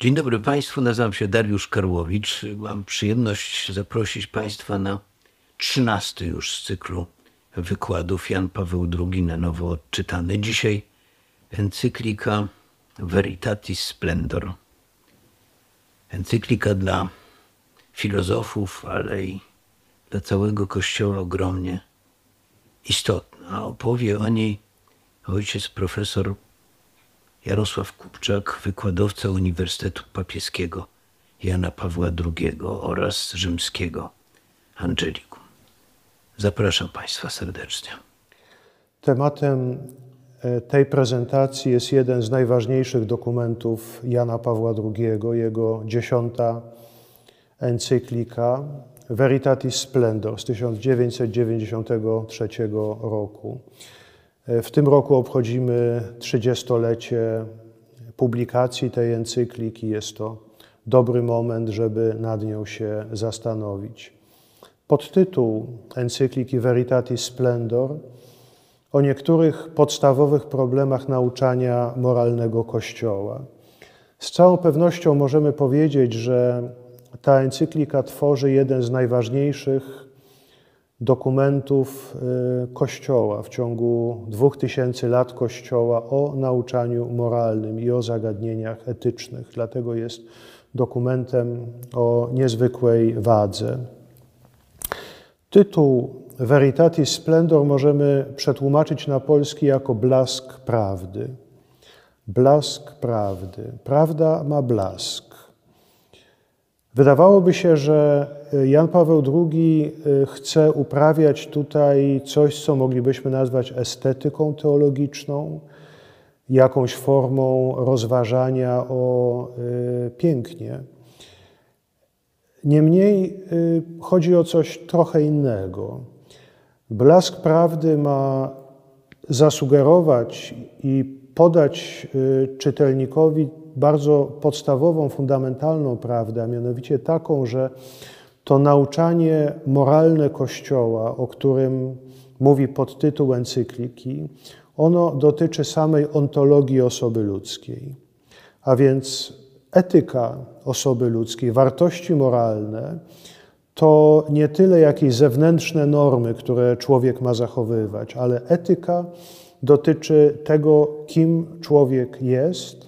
Dzień dobry Państwu, nazywam się Dariusz Karłowicz. Mam przyjemność zaprosić Państwa na trzynasty już z cyklu wykładów Jan Paweł II na nowo odczytany. Dzisiaj encyklika Veritatis Splendor. Encyklika dla filozofów, ale i dla całego Kościoła ogromnie istotna. Opowie o niej ojciec profesor Jarosław Kupczak, wykładowca Uniwersytetu Papieskiego Jana Pawła II oraz rzymskiego Angelikum. Zapraszam Państwa serdecznie. Tematem e, tej prezentacji jest jeden z najważniejszych dokumentów Jana Pawła II, jego dziesiąta encyklika Veritatis Splendor z 1993 roku. E, w tym roku obchodzimy 30-lecie publikacji tej encykliki. Jest to dobry moment, żeby nad nią się zastanowić. Podtytuł encykliki Veritatis Splendor o niektórych podstawowych problemach nauczania moralnego Kościoła. Z całą pewnością możemy powiedzieć, że ta encyklika tworzy jeden z najważniejszych dokumentów y, Kościoła w ciągu dwóch tysięcy lat Kościoła o nauczaniu moralnym i o zagadnieniach etycznych. Dlatego jest dokumentem o niezwykłej wadze. Tytuł Veritatis Splendor możemy przetłumaczyć na polski jako blask prawdy. Blask prawdy. Prawda ma blask. Wydawałoby się, że e, Jan Paweł II e, chce uprawiać tutaj coś, co moglibyśmy nazwać estetyką teologiczną, jakąś formą rozważania o e, pięknie. Niemniej chodzi o coś trochę innego. Blask prawdy ma zasugerować i podać czytelnikowi bardzo podstawową, fundamentalną prawdę, a mianowicie taką, że to nauczanie moralne Kościoła, o którym mówi podtytuł encykliki, ono dotyczy samej ontologii osoby ludzkiej. A więc etyka osoby ludzkiej, wartości moralne, to nie tyle jakieś zewnętrzne normy, które człowiek ma zachowywać, ale etyka dotyczy tego, kim człowiek jest,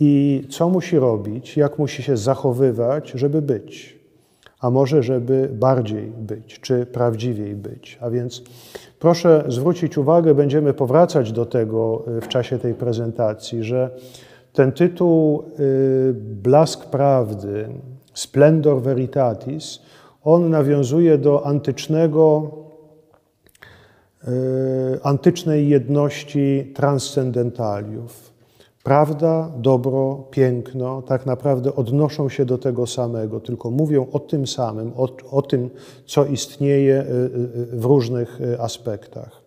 i co musi robić, jak musi się zachowywać, żeby być, a może żeby bardziej być, czy prawdziwiej być. A więc proszę zwrócić uwagę, będziemy powracać do tego y, w czasie tej prezentacji, że ten tytuł y, Blask Prawdy, Splendor Veritatis, on nawiązuje do antycznego, y, antycznej jedności transcendentaliów Prawda, dobro, piękno tak naprawdę odnoszą się do tego samego, tylko mówią o tym samym, o, o tym, co istnieje y, y, w różnych y, aspektach.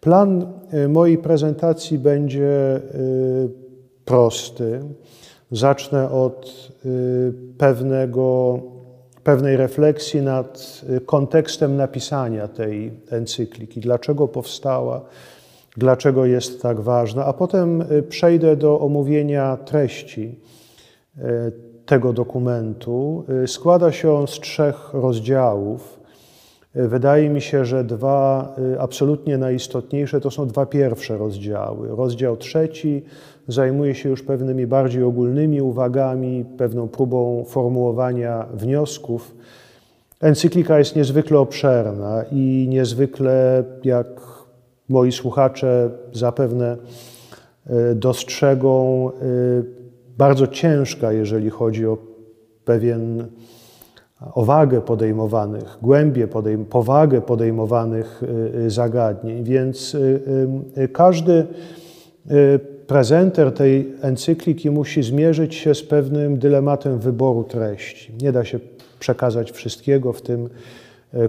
Plan mojej prezentacji będzie prosty. Zacznę od pewnego, pewnej refleksji nad kontekstem napisania tej encykliki, dlaczego powstała dlaczego jest tak ważna, a potem y, przejdę do omówienia treści y, tego dokumentu. Y, składa się on z trzech rozdziałów. Wydaje mi się, że dwa absolutnie najistotniejsze to są dwa pierwsze rozdziały. Rozdział trzeci zajmuje się już pewnymi bardziej ogólnymi uwagami, pewną próbą formułowania wniosków. Encyklika jest niezwykle obszerna i niezwykle, jak moi słuchacze zapewne e, dostrzegą e, bardzo ciężka, jeżeli chodzi o pewien o wagę podejmowanych, głębię, podejm powagę podejmowanych e, zagadnień. Więc każdy prezenter tej encykliki musi zmierzyć się z pewnym dylematem wyboru treści. Nie da się przekazać wszystkiego w tym E,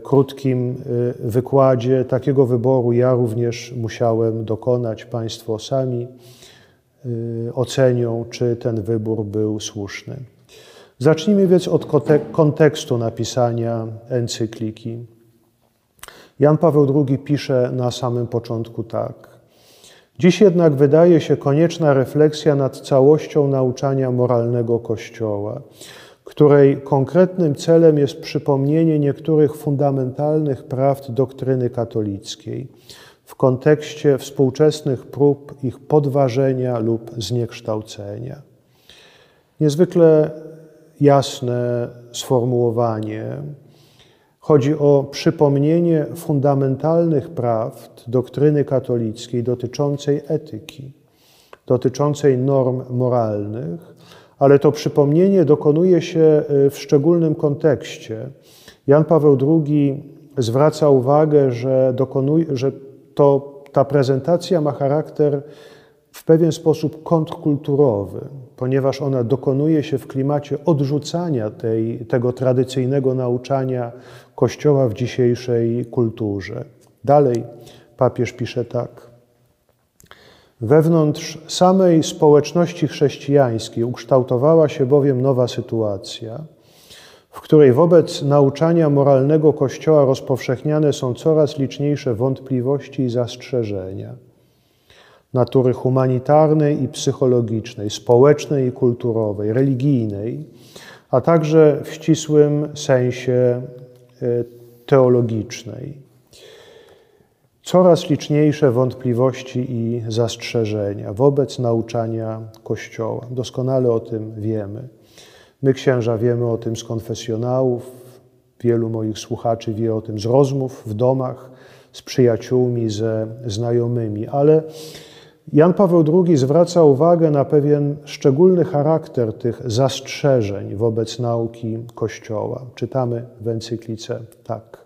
krótkim e, wykładzie. Takiego wyboru ja również musiałem dokonać. Państwo sami e, ocenią, czy ten wybór był słuszny. Zacznijmy więc od kontekstu napisania encykliki. Jan Paweł II pisze na samym początku tak. Dziś jednak wydaje się konieczna refleksja nad całością nauczania moralnego Kościoła, której konkretnym celem jest przypomnienie niektórych fundamentalnych prawd doktryny katolickiej w kontekście współczesnych prób ich podważenia lub zniekształcenia. Niezwykle jasne sformułowanie. Chodzi o przypomnienie fundamentalnych prawd doktryny katolickiej dotyczącej etyki, dotyczącej norm moralnych, ale to przypomnienie dokonuje się e, w szczególnym kontekście. Jan Paweł II zwraca uwagę, że, dokonuje, że to, ta prezentacja ma charakter w pewien sposób kontrkulturowy, ponieważ ona dokonuje się w klimacie odrzucania tej, tego tradycyjnego nauczania Kościoła w dzisiejszej kulturze. Dalej papież pisze tak. Wewnątrz samej społeczności chrześcijańskiej ukształtowała się bowiem nowa sytuacja, w której wobec nauczania moralnego Kościoła rozpowszechniane są coraz liczniejsze wątpliwości i zastrzeżenia natury humanitarnej i psychologicznej, społecznej i kulturowej, religijnej, a także w ścisłym sensie e, teologicznej. Coraz liczniejsze wątpliwości i zastrzeżenia wobec nauczania Kościoła. Doskonale o tym wiemy. My, księża, wiemy o tym z konfesjonałów, wielu moich słuchaczy wie o tym z rozmów w domach, z przyjaciółmi, ze znajomymi, ale Jan Paweł II zwraca uwagę na pewien szczególny charakter tych zastrzeżeń wobec nauki Kościoła. Czytamy w encyklice tak.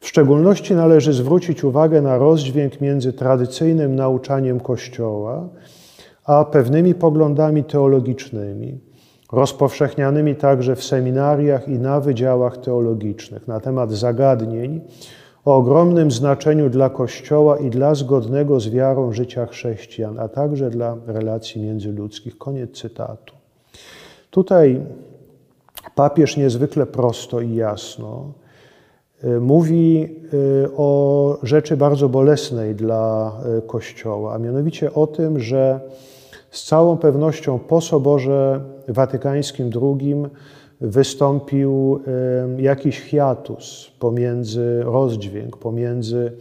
W szczególności należy zwrócić uwagę na rozdźwięk między tradycyjnym nauczaniem Kościoła a pewnymi poglądami teologicznymi, rozpowszechnianymi także w seminariach i na wydziałach teologicznych na temat zagadnień, o ogromnym znaczeniu dla Kościoła i dla zgodnego z wiarą życia chrześcijan, a także dla relacji międzyludzkich. Koniec cytatu. Tutaj papież niezwykle prosto i jasno mówi y, o rzeczy bardzo bolesnej dla y, Kościoła, a mianowicie o tym, że z całą pewnością po Soborze Watykańskim II wystąpił jakiś hiatus pomiędzy rozdźwięk, pomiędzy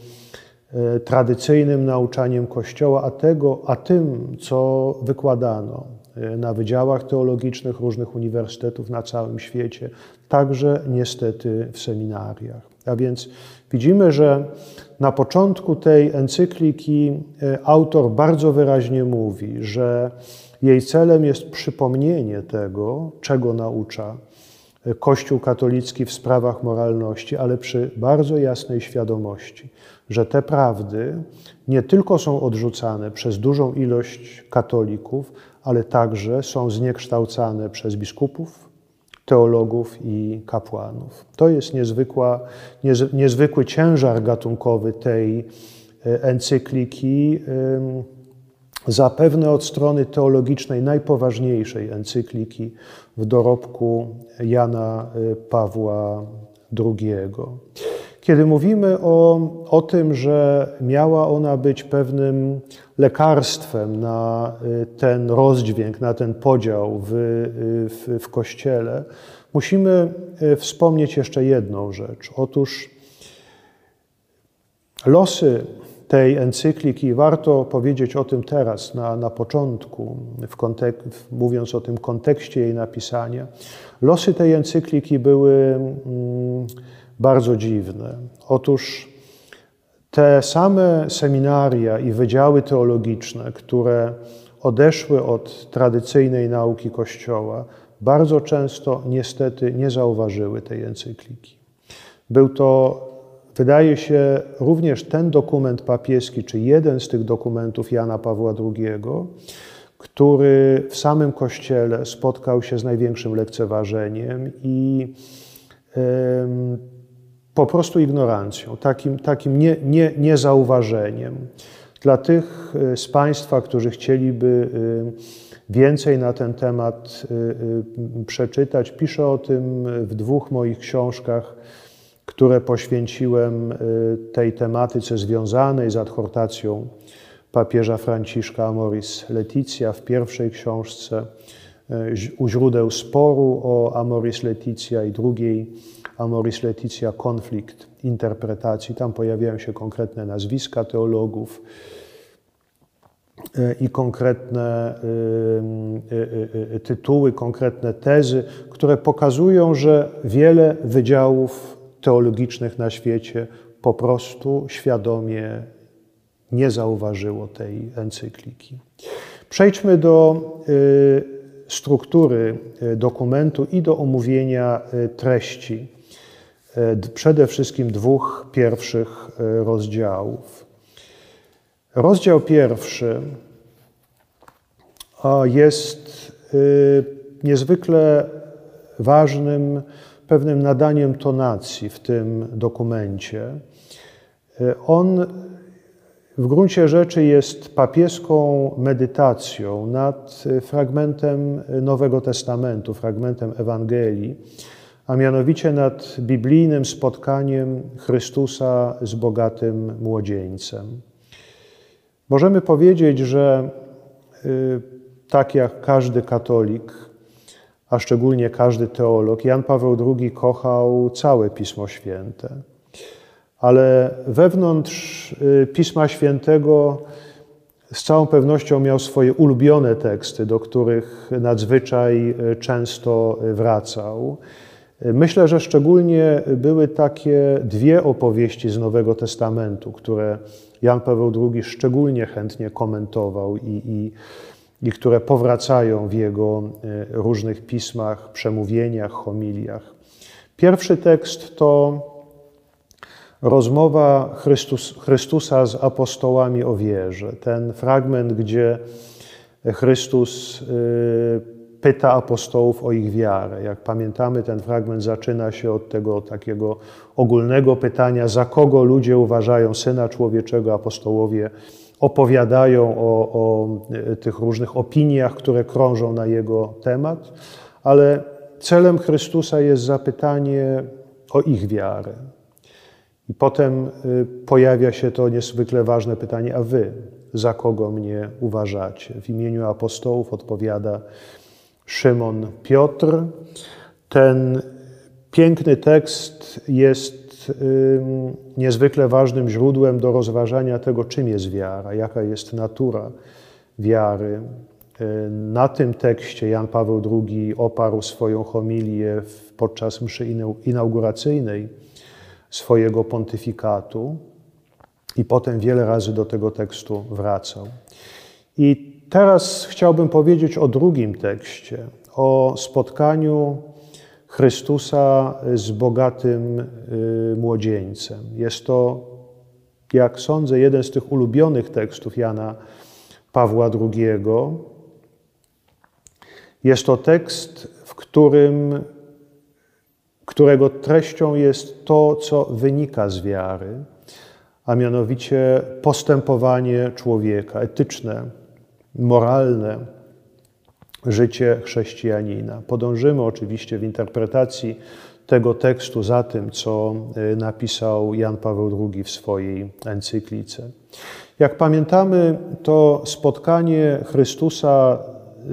tradycyjnym nauczaniem Kościoła, a, tego, a tym, co wykładano na wydziałach teologicznych różnych uniwersytetów na całym świecie, także niestety w seminariach. A więc widzimy, że na początku tej encykliki e, autor bardzo wyraźnie mówi, że jej celem jest przypomnienie tego, czego naucza Kościół katolicki w sprawach moralności, ale przy bardzo jasnej świadomości, że te prawdy nie tylko są odrzucane przez dużą ilość katolików, ale także są zniekształcane przez biskupów, teologów i kapłanów. To jest niezwykła, niezwykły ciężar gatunkowy tej e, encykliki zapewne od strony teologicznej najpoważniejszej encykliki w dorobku Jana y, Pawła II. Kiedy mówimy o, o tym, że miała ona być pewnym lekarstwem na y, ten rozdźwięk, na ten podział w, y, w, w Kościele, musimy wspomnieć jeszcze jedną rzecz. Otóż losy tej encykliki. Warto powiedzieć o tym teraz, na, na początku, mówiąc o tym kontekście jej napisania. Losy tej encykliki były mm, bardzo dziwne. Otóż te same seminaria i wydziały teologiczne, które odeszły od tradycyjnej nauki Kościoła, bardzo często niestety nie zauważyły tej encykliki. Był to Wydaje się również ten dokument papieski, czy jeden z tych dokumentów Jana Pawła II, który w samym Kościele spotkał się z największym lekceważeniem i po prostu ignorancją, takim, takim nie, nie, niezauważeniem. Dla tych e, z Państwa, którzy chcieliby e, więcej na ten temat e, przeczytać, piszę o tym w dwóch moich książkach które poświęciłem y, tej tematyce związanej z adhortacją papieża Franciszka Amoris Leticia w pierwszej książce u źródeł sporu o Amoris Leticia i drugiej Amoris Leticia konflikt interpretacji. Tam pojawiają się konkretne nazwiska teologów i konkretne tytuły, konkretne tezy, które pokazują, że wiele wydziałów teologicznych na świecie po prostu świadomie nie zauważyło tej encykliki. Przejdźmy do struktury dokumentu i do omówienia treści przede wszystkim dwóch pierwszych rozdziałów. Rozdział pierwszy jest niezwykle ważnym pewnym nadaniem tonacji w tym dokumencie. On w gruncie rzeczy jest papieską medytacją nad fragmentem Nowego Testamentu, fragmentem Ewangelii, a mianowicie nad biblijnym spotkaniem Chrystusa z bogatym młodzieńcem. Możemy powiedzieć, że tak jak każdy katolik, a szczególnie każdy teolog, Jan Paweł II kochał całe Pismo Święte. Ale wewnątrz Pisma Świętego z całą pewnością miał swoje ulubione teksty, do których nadzwyczaj często wracał. Myślę, że szczególnie były takie dwie opowieści z Nowego Testamentu, które Jan Paweł II szczególnie chętnie komentował i, i, i które powracają w jego różnych pismach, przemówieniach, homiliach. Pierwszy tekst to rozmowa Chrystus, Chrystusa z apostołami o wierze. Ten fragment, gdzie Chrystus pyta apostołów o ich wiarę. Jak pamiętamy, ten fragment zaczyna się od tego takiego ogólnego pytania, za kogo ludzie uważają Syna Człowieczego. Apostołowie opowiadają o, o tych różnych opiniach, które krążą na jego temat, ale celem Chrystusa jest zapytanie o ich wiarę. I potem pojawia się to niezwykle ważne pytanie, a wy za kogo mnie uważacie? W imieniu apostołów odpowiada Szymon Piotr. Ten piękny tekst jest niezwykle ważnym źródłem do rozważania tego, czym jest wiara, jaka jest natura wiary. Na tym tekście Jan Paweł II oparł swoją homilię podczas mszy inauguracyjnej swojego pontyfikatu i potem wiele razy do tego tekstu wracał. I teraz chciałbym powiedzieć o drugim tekście, o spotkaniu Chrystusa z bogatym młodzieńcem. Jest to, jak sądzę, jeden z tych ulubionych tekstów Jana Pawła II. Jest to tekst, w którym, którego treścią jest to, co wynika z wiary, a mianowicie postępowanie człowieka, etyczne, moralne życie chrześcijanina. Podążymy oczywiście w interpretacji tego tekstu za tym, co napisał Jan Paweł II w swojej encyklice. Jak pamiętamy, to spotkanie Chrystusa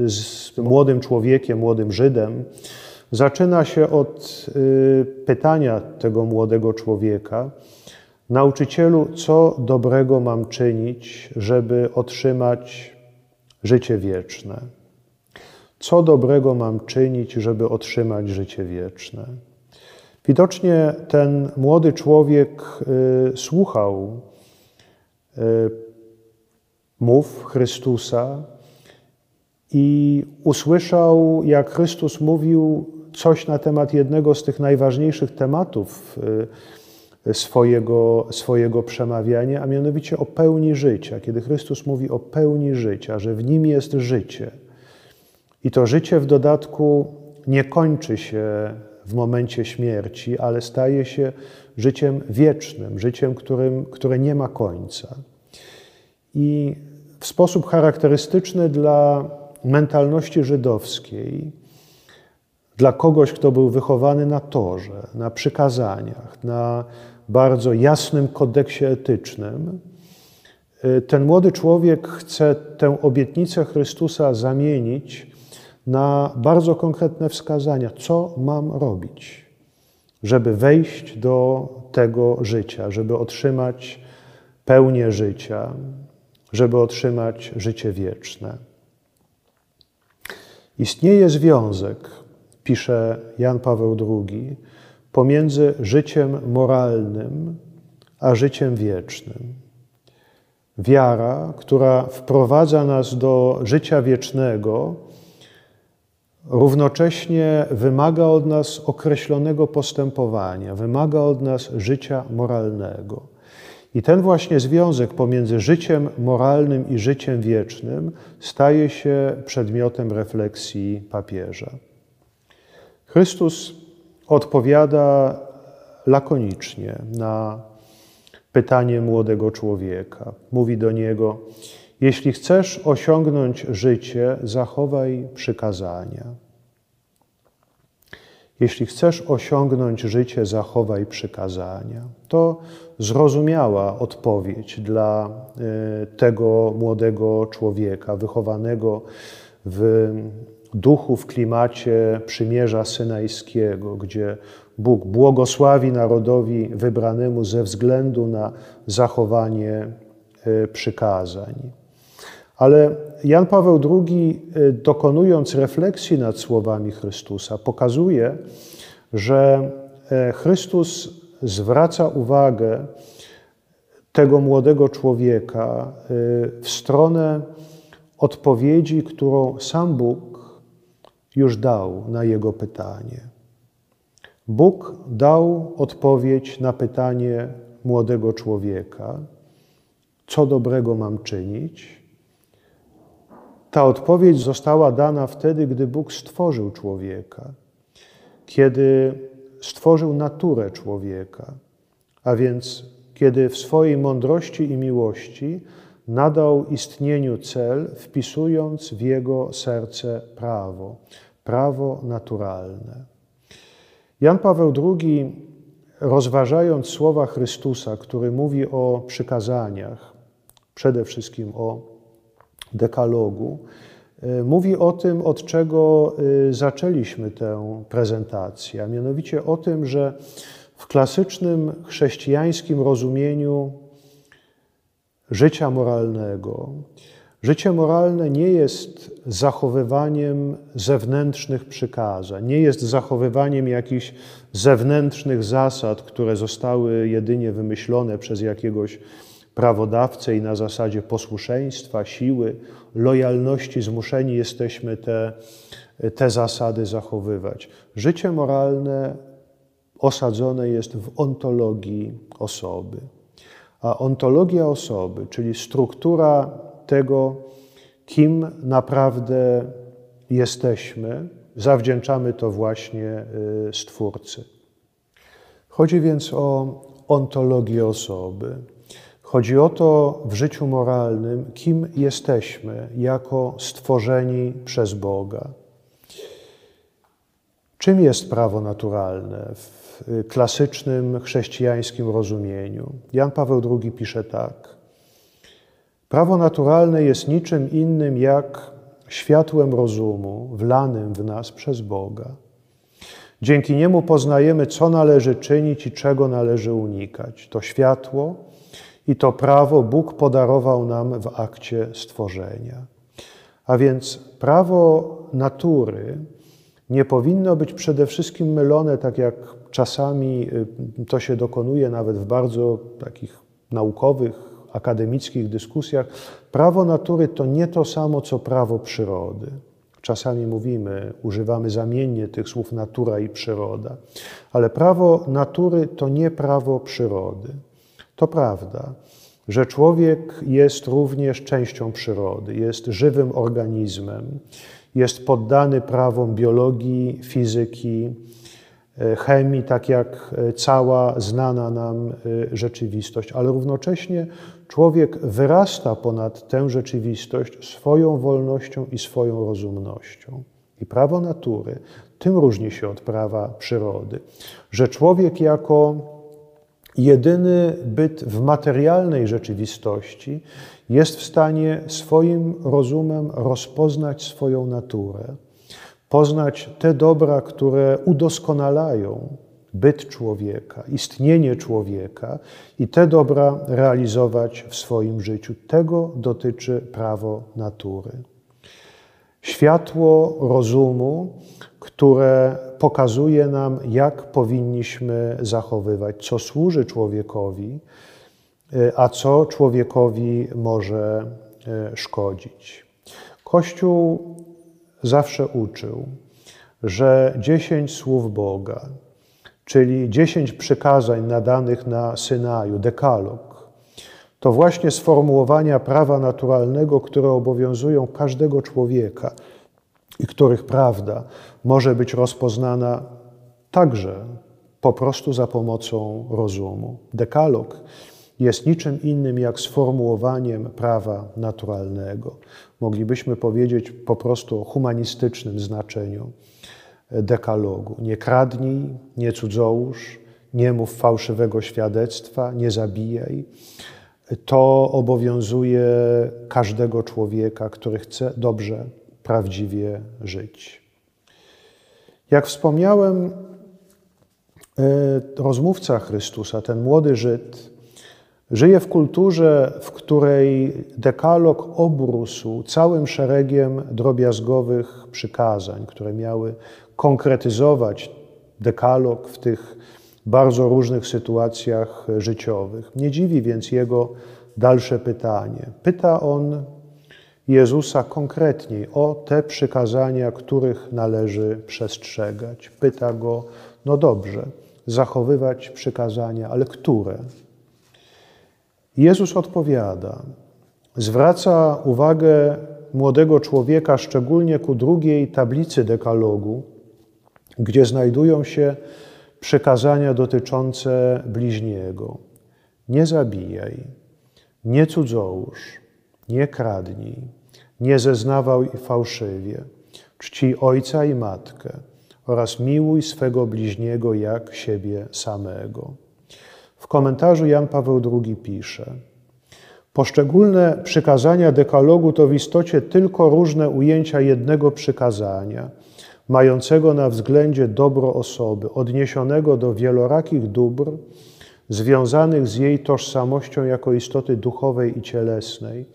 z młodym człowiekiem, młodym Żydem, zaczyna się od pytania tego młodego człowieka: Nauczycielu, co dobrego mam czynić, żeby otrzymać życie wieczne? Co dobrego mam czynić, żeby otrzymać życie wieczne? Widocznie ten młody człowiek słuchał mów Chrystusa i usłyszał, jak Chrystus mówił coś na temat jednego z tych najważniejszych tematów swojego, swojego przemawiania, a mianowicie o pełni życia. Kiedy Chrystus mówi o pełni życia, że w nim jest życie. I to życie w dodatku nie kończy się w momencie śmierci, ale staje się życiem wiecznym, życiem, którym, które nie ma końca. I w sposób charakterystyczny dla mentalności żydowskiej, dla kogoś, kto był wychowany na torze, na przykazaniach, na bardzo jasnym kodeksie etycznym, y, ten młody człowiek chce tę obietnicę Chrystusa zamienić na bardzo konkretne wskazania, co mam robić, żeby wejść do tego życia, żeby otrzymać pełnię życia, żeby otrzymać życie wieczne. Istnieje związek, pisze Jan Paweł II, pomiędzy życiem moralnym a życiem wiecznym. Wiara, która wprowadza nas do życia wiecznego, równocześnie wymaga od nas określonego postępowania, wymaga od nas życia moralnego. I ten właśnie związek pomiędzy życiem moralnym i życiem wiecznym staje się przedmiotem refleksji papieża. Chrystus odpowiada lakonicznie na pytanie młodego człowieka. Mówi do niego: Jeśli chcesz osiągnąć życie, zachowaj przykazania. Jeśli chcesz osiągnąć życie, zachowaj przykazania. To zrozumiała odpowiedź dla e, tego młodego człowieka, wychowanego w duchu, w klimacie przymierza synajskiego, gdzie Bóg błogosławi narodowi wybranemu ze względu na zachowanie e, przykazań. Ale Jan Paweł II, e, dokonując refleksji nad słowami Chrystusa, pokazuje, że e, Chrystus zwraca uwagę tego młodego człowieka w stronę odpowiedzi, którą sam Bóg już dał na jego pytanie. Bóg dał odpowiedź na pytanie młodego człowieka, co dobrego mam czynić. Ta odpowiedź została dana wtedy, gdy Bóg stworzył człowieka, kiedy stworzył naturę człowieka, a więc kiedy w swojej mądrości i miłości nadał istnieniu cel, wpisując w jego serce prawo, prawo naturalne. Jan Paweł II, rozważając słowa Chrystusa, który mówi o przykazaniach, przede wszystkim o dekalogu, e, mówi o tym, od czego e, zaczęliśmy tę prezentację, a mianowicie o tym, że w klasycznym chrześcijańskim rozumieniu życia moralnego, Życie moralne nie jest zachowywaniem zewnętrznych przykazań, nie jest zachowywaniem jakichś zewnętrznych zasad, które zostały jedynie wymyślone przez jakiegoś prawodawcę i na zasadzie posłuszeństwa, siły, lojalności zmuszeni jesteśmy te, te zasady zachowywać. Życie moralne osadzone jest w ontologii osoby. A ontologia osoby, czyli struktura tego, kim naprawdę jesteśmy, zawdzięczamy to właśnie y, Stwórcy. Chodzi więc o ontologię osoby. Chodzi o to w życiu moralnym, kim jesteśmy jako stworzeni przez Boga. Czym jest prawo naturalne w klasycznym chrześcijańskim rozumieniu? Jan Paweł II pisze tak. Prawo naturalne jest niczym innym jak światłem rozumu wlanym w nas przez Boga. Dzięki niemu poznajemy, co należy czynić i czego należy unikać. To światło i to prawo Bóg podarował nam w akcie stworzenia. A więc prawo natury nie powinno być przede wszystkim mylone, tak jak czasami y, to się dokonuje nawet w bardzo takich naukowych, akademickich dyskusjach, prawo natury to nie to samo, co prawo przyrody. Czasami mówimy, używamy zamiennie tych słów natura i przyroda, ale prawo natury to nie prawo przyrody. To prawda, że człowiek jest również częścią przyrody, jest żywym organizmem, jest poddany prawom biologii, fizyki, E, chemii, tak jak e, cała znana nam e, rzeczywistość, ale równocześnie człowiek wyrasta ponad tę rzeczywistość swoją wolnością i swoją rozumnością. I prawo natury tym różni się od prawa przyrody, że człowiek jako jedyny byt w materialnej rzeczywistości jest w stanie swoim rozumem rozpoznać swoją naturę, poznać te dobra, które udoskonalają byt człowieka, istnienie człowieka i te dobra realizować w swoim życiu. Tego dotyczy prawo natury. Światło rozumu, które pokazuje nam, jak powinniśmy zachowywać, co służy człowiekowi, a co człowiekowi może e, szkodzić. Kościół zawsze uczył, że dziesięć słów Boga, czyli dziesięć przykazań nadanych na Synaju, dekalog, to właśnie sformułowania prawa naturalnego, które obowiązują każdego człowieka i których prawda może być rozpoznana także po prostu za pomocą rozumu. Dekalog jest niczym innym jak sformułowaniem prawa naturalnego. Moglibyśmy powiedzieć po prostu o humanistycznym znaczeniu dekalogu. Nie kradnij, nie cudzołóż, nie mów fałszywego świadectwa, nie zabijaj. To obowiązuje każdego człowieka, który chce dobrze, prawdziwie żyć. Jak wspomniałem, e, rozmówca Chrystusa, ten młody Żyd, żyje w kulturze, w której dekalog obrósł całym szeregiem drobiazgowych przykazań, które miały konkretyzować dekalog w tych bardzo różnych sytuacjach życiowych. Nie dziwi więc jego dalsze pytanie. Pyta on Jezusa konkretniej o te przykazania, których należy przestrzegać. Pyta go, no dobrze, zachowywać przykazania, ale które? Jezus odpowiada, zwraca uwagę młodego człowieka szczególnie ku drugiej tablicy dekalogu, gdzie znajdują się przykazania dotyczące bliźniego. Nie zabijaj, nie cudzołóż, nie kradnij, nie zeznawaj fałszywie, czci ojca i matkę oraz miłuj swego bliźniego jak siebie samego. W komentarzu Jan Paweł II pisze: Poszczególne przykazania dekalogu to w istocie tylko różne ujęcia jednego przykazania, mającego na względzie dobro osoby, odniesionego do wielorakich dóbr, związanych z jej tożsamością jako istoty duchowej i cielesnej,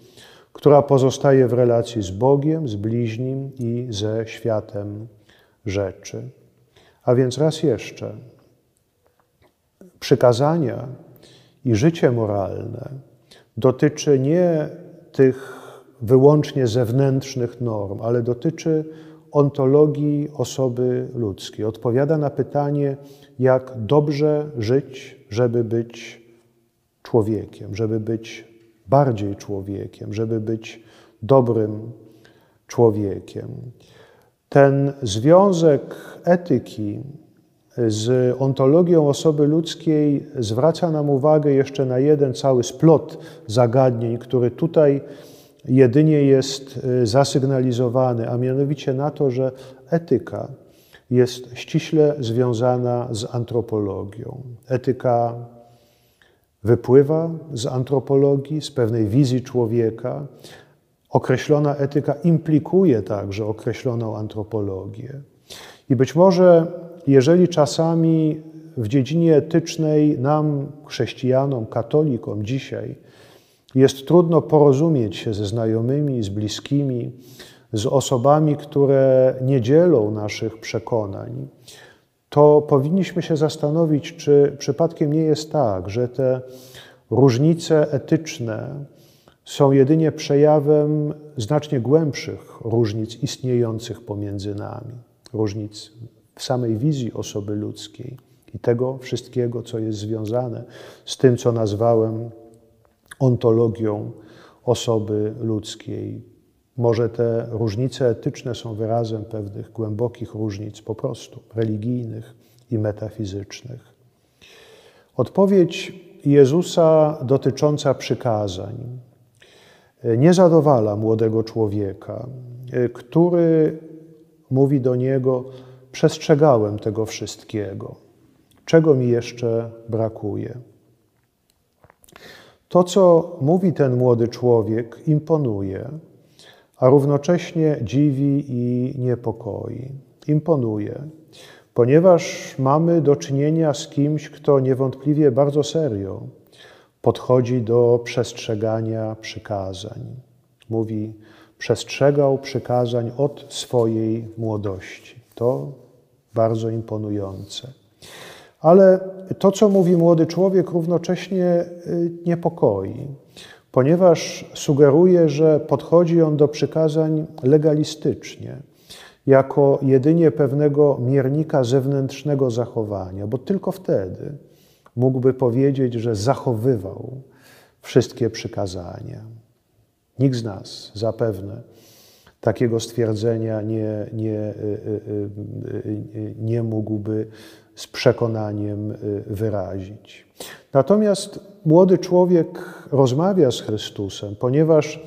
która pozostaje w relacji z Bogiem, z bliźnim i ze światem rzeczy. A więc raz jeszcze, przykazania i życie moralne dotyczy nie tych wyłącznie zewnętrznych norm, ale dotyczy ontologii osoby ludzkiej. Odpowiada na pytanie, jak dobrze żyć, żeby być człowiekiem, żeby być bardziej człowiekiem, żeby być dobrym człowiekiem. Ten związek etyki z ontologią osoby ludzkiej zwraca nam uwagę jeszcze na jeden cały splot zagadnień, który tutaj jedynie jest y, zasygnalizowany, a mianowicie na to, że etyka jest ściśle związana z antropologią. Etyka wypływa z antropologii, z pewnej wizji człowieka. Określona etyka implikuje także określoną antropologię. I być może, jeżeli czasami w dziedzinie etycznej nam, chrześcijanom, katolikom dzisiaj jest trudno porozumieć się ze znajomymi, z bliskimi, z osobami, które nie dzielą naszych przekonań, to powinniśmy się zastanowić, czy przypadkiem nie jest tak, że te różnice etyczne są jedynie przejawem znacznie głębszych różnic istniejących pomiędzy nami, różnic w samej wizji osoby ludzkiej i tego wszystkiego, co jest związane z tym, co nazwałem ontologią osoby ludzkiej. Może te różnice etyczne są wyrazem pewnych głębokich różnic po prostu religijnych i metafizycznych. Odpowiedź Jezusa dotycząca przykazań nie zadowala młodego człowieka, który mówi do niego: Przestrzegałem tego wszystkiego. Czego mi jeszcze brakuje? To, co mówi ten młody człowiek, imponuje, a równocześnie dziwi i niepokoi. Imponuje, ponieważ mamy do czynienia z kimś, kto niewątpliwie bardzo serio podchodzi do przestrzegania przykazań. Mówi, przestrzegał przykazań od swojej młodości. To bardzo imponujące. Ale to, co mówi młody człowiek, równocześnie y, niepokoi, ponieważ sugeruje, że podchodzi on do przykazań legalistycznie, jako jedynie pewnego miernika zewnętrznego zachowania, bo tylko wtedy mógłby powiedzieć, że zachowywał wszystkie przykazania. Nikt z nas zapewne takiego stwierdzenia nie, nie, y, y, nie mógłby z przekonaniem wyrazić. Natomiast młody człowiek rozmawia z Chrystusem, ponieważ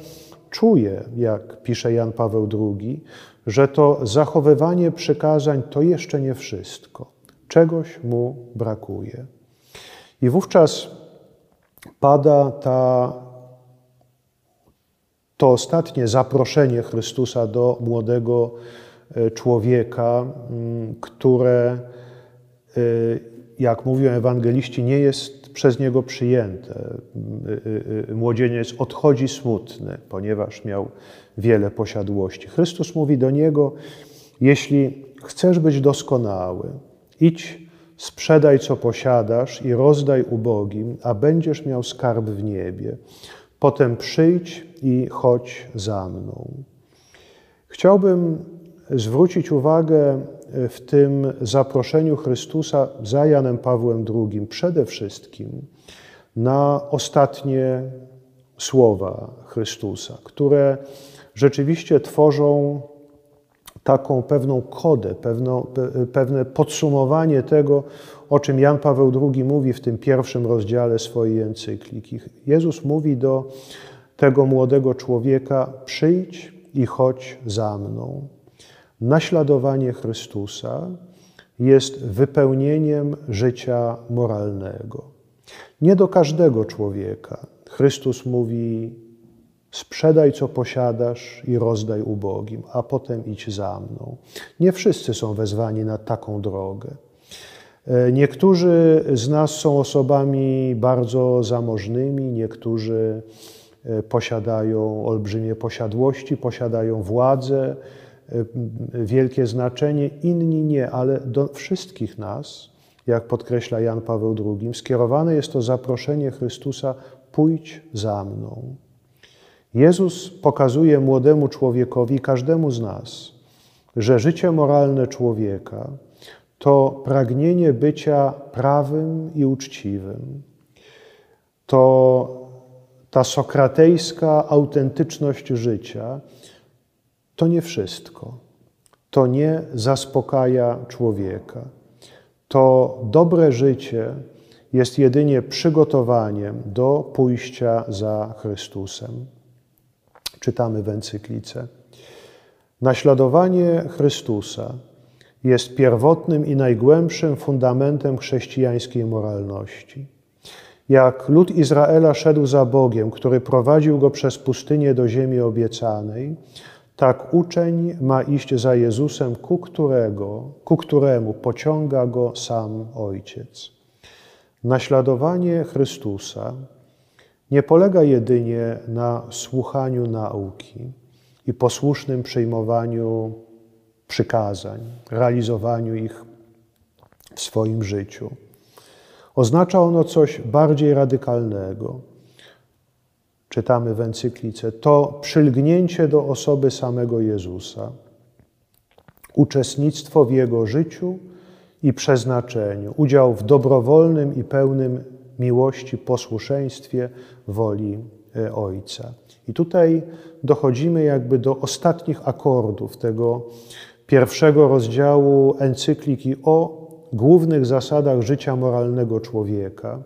czuje, jak pisze Jan Paweł II, że to zachowywanie przykazań to jeszcze nie wszystko. Czegoś mu brakuje. I wówczas pada ta, to ostatnie zaproszenie Chrystusa do młodego e, człowieka, które, e, jak mówią ewangeliści, nie jest przez niego przyjęte. Młodzieniec odchodzi smutny, ponieważ miał wiele posiadłości. Chrystus mówi do niego: Jeśli chcesz być doskonały, idź sprzedaj co posiadasz i rozdaj ubogim, a będziesz miał skarb w niebie. Potem przyjdź i chodź za mną. Chciałbym zwrócić uwagę w tym zaproszeniu Chrystusa za Janem Pawłem II przede wszystkim na ostatnie słowa Chrystusa, które rzeczywiście tworzą taką pewną kodę, pewne podsumowanie tego, o czym Jan Paweł II mówi w tym pierwszym rozdziale swojej encykliki. Jezus mówi do tego młodego człowieka: przyjdź i chodź za mną. Naśladowanie Chrystusa jest wypełnieniem życia moralnego. Nie do każdego człowieka Chrystus mówi: Sprzedaj, co posiadasz i rozdaj ubogim, a potem idź za mną. Nie wszyscy są wezwani na taką drogę. E, niektórzy z nas są osobami bardzo zamożnymi, niektórzy e, posiadają olbrzymie posiadłości, posiadają władzę, wielkie znaczenie, inni nie, ale do wszystkich nas, jak podkreśla Jan Paweł II, skierowane jest to zaproszenie Chrystusa: pójdź za mną. Jezus pokazuje młodemu człowiekowi, każdemu z nas, że życie moralne człowieka to pragnienie bycia prawym i uczciwym. To ta sokratejska autentyczność życia to nie wszystko. To nie zaspokaja człowieka. To dobre życie jest jedynie przygotowaniem do pójścia za Chrystusem czytamy w encyklice. Naśladowanie Chrystusa jest pierwotnym i najgłębszym fundamentem chrześcijańskiej moralności. Jak lud Izraela szedł za Bogiem, który prowadził go przez pustynię do ziemi obiecanej, tak uczeń ma iść za Jezusem, ku, którego, ku któremu pociąga go sam Ojciec. Naśladowanie Chrystusa nie polega jedynie na słuchaniu nauki i posłusznym przyjmowaniu przykazań, realizowaniu ich w swoim życiu. Oznacza ono coś bardziej radykalnego. Czytamy w encyklice: to przylgnięcie do osoby samego Jezusa, uczestnictwo w Jego życiu i przeznaczeniu, udział w dobrowolnym i pełnym miłości, posłuszeństwie woli e, Ojca. I tutaj dochodzimy jakby do ostatnich akordów tego pierwszego rozdziału encykliki o głównych zasadach życia moralnego człowieka,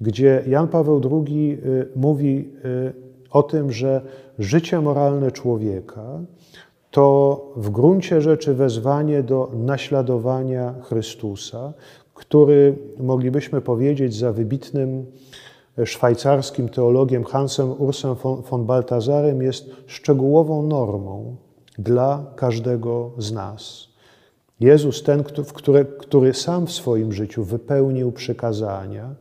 gdzie Jan Paweł II e, mówi e, o tym, że życie moralne człowieka to w gruncie rzeczy wezwanie do naśladowania Chrystusa, który moglibyśmy powiedzieć za wybitnym szwajcarskim teologiem Hansem Ursem von, Baltazarem jest szczegółową normą dla każdego z nas. Jezus, ten, który, który sam w swoim życiu wypełnił przykazania,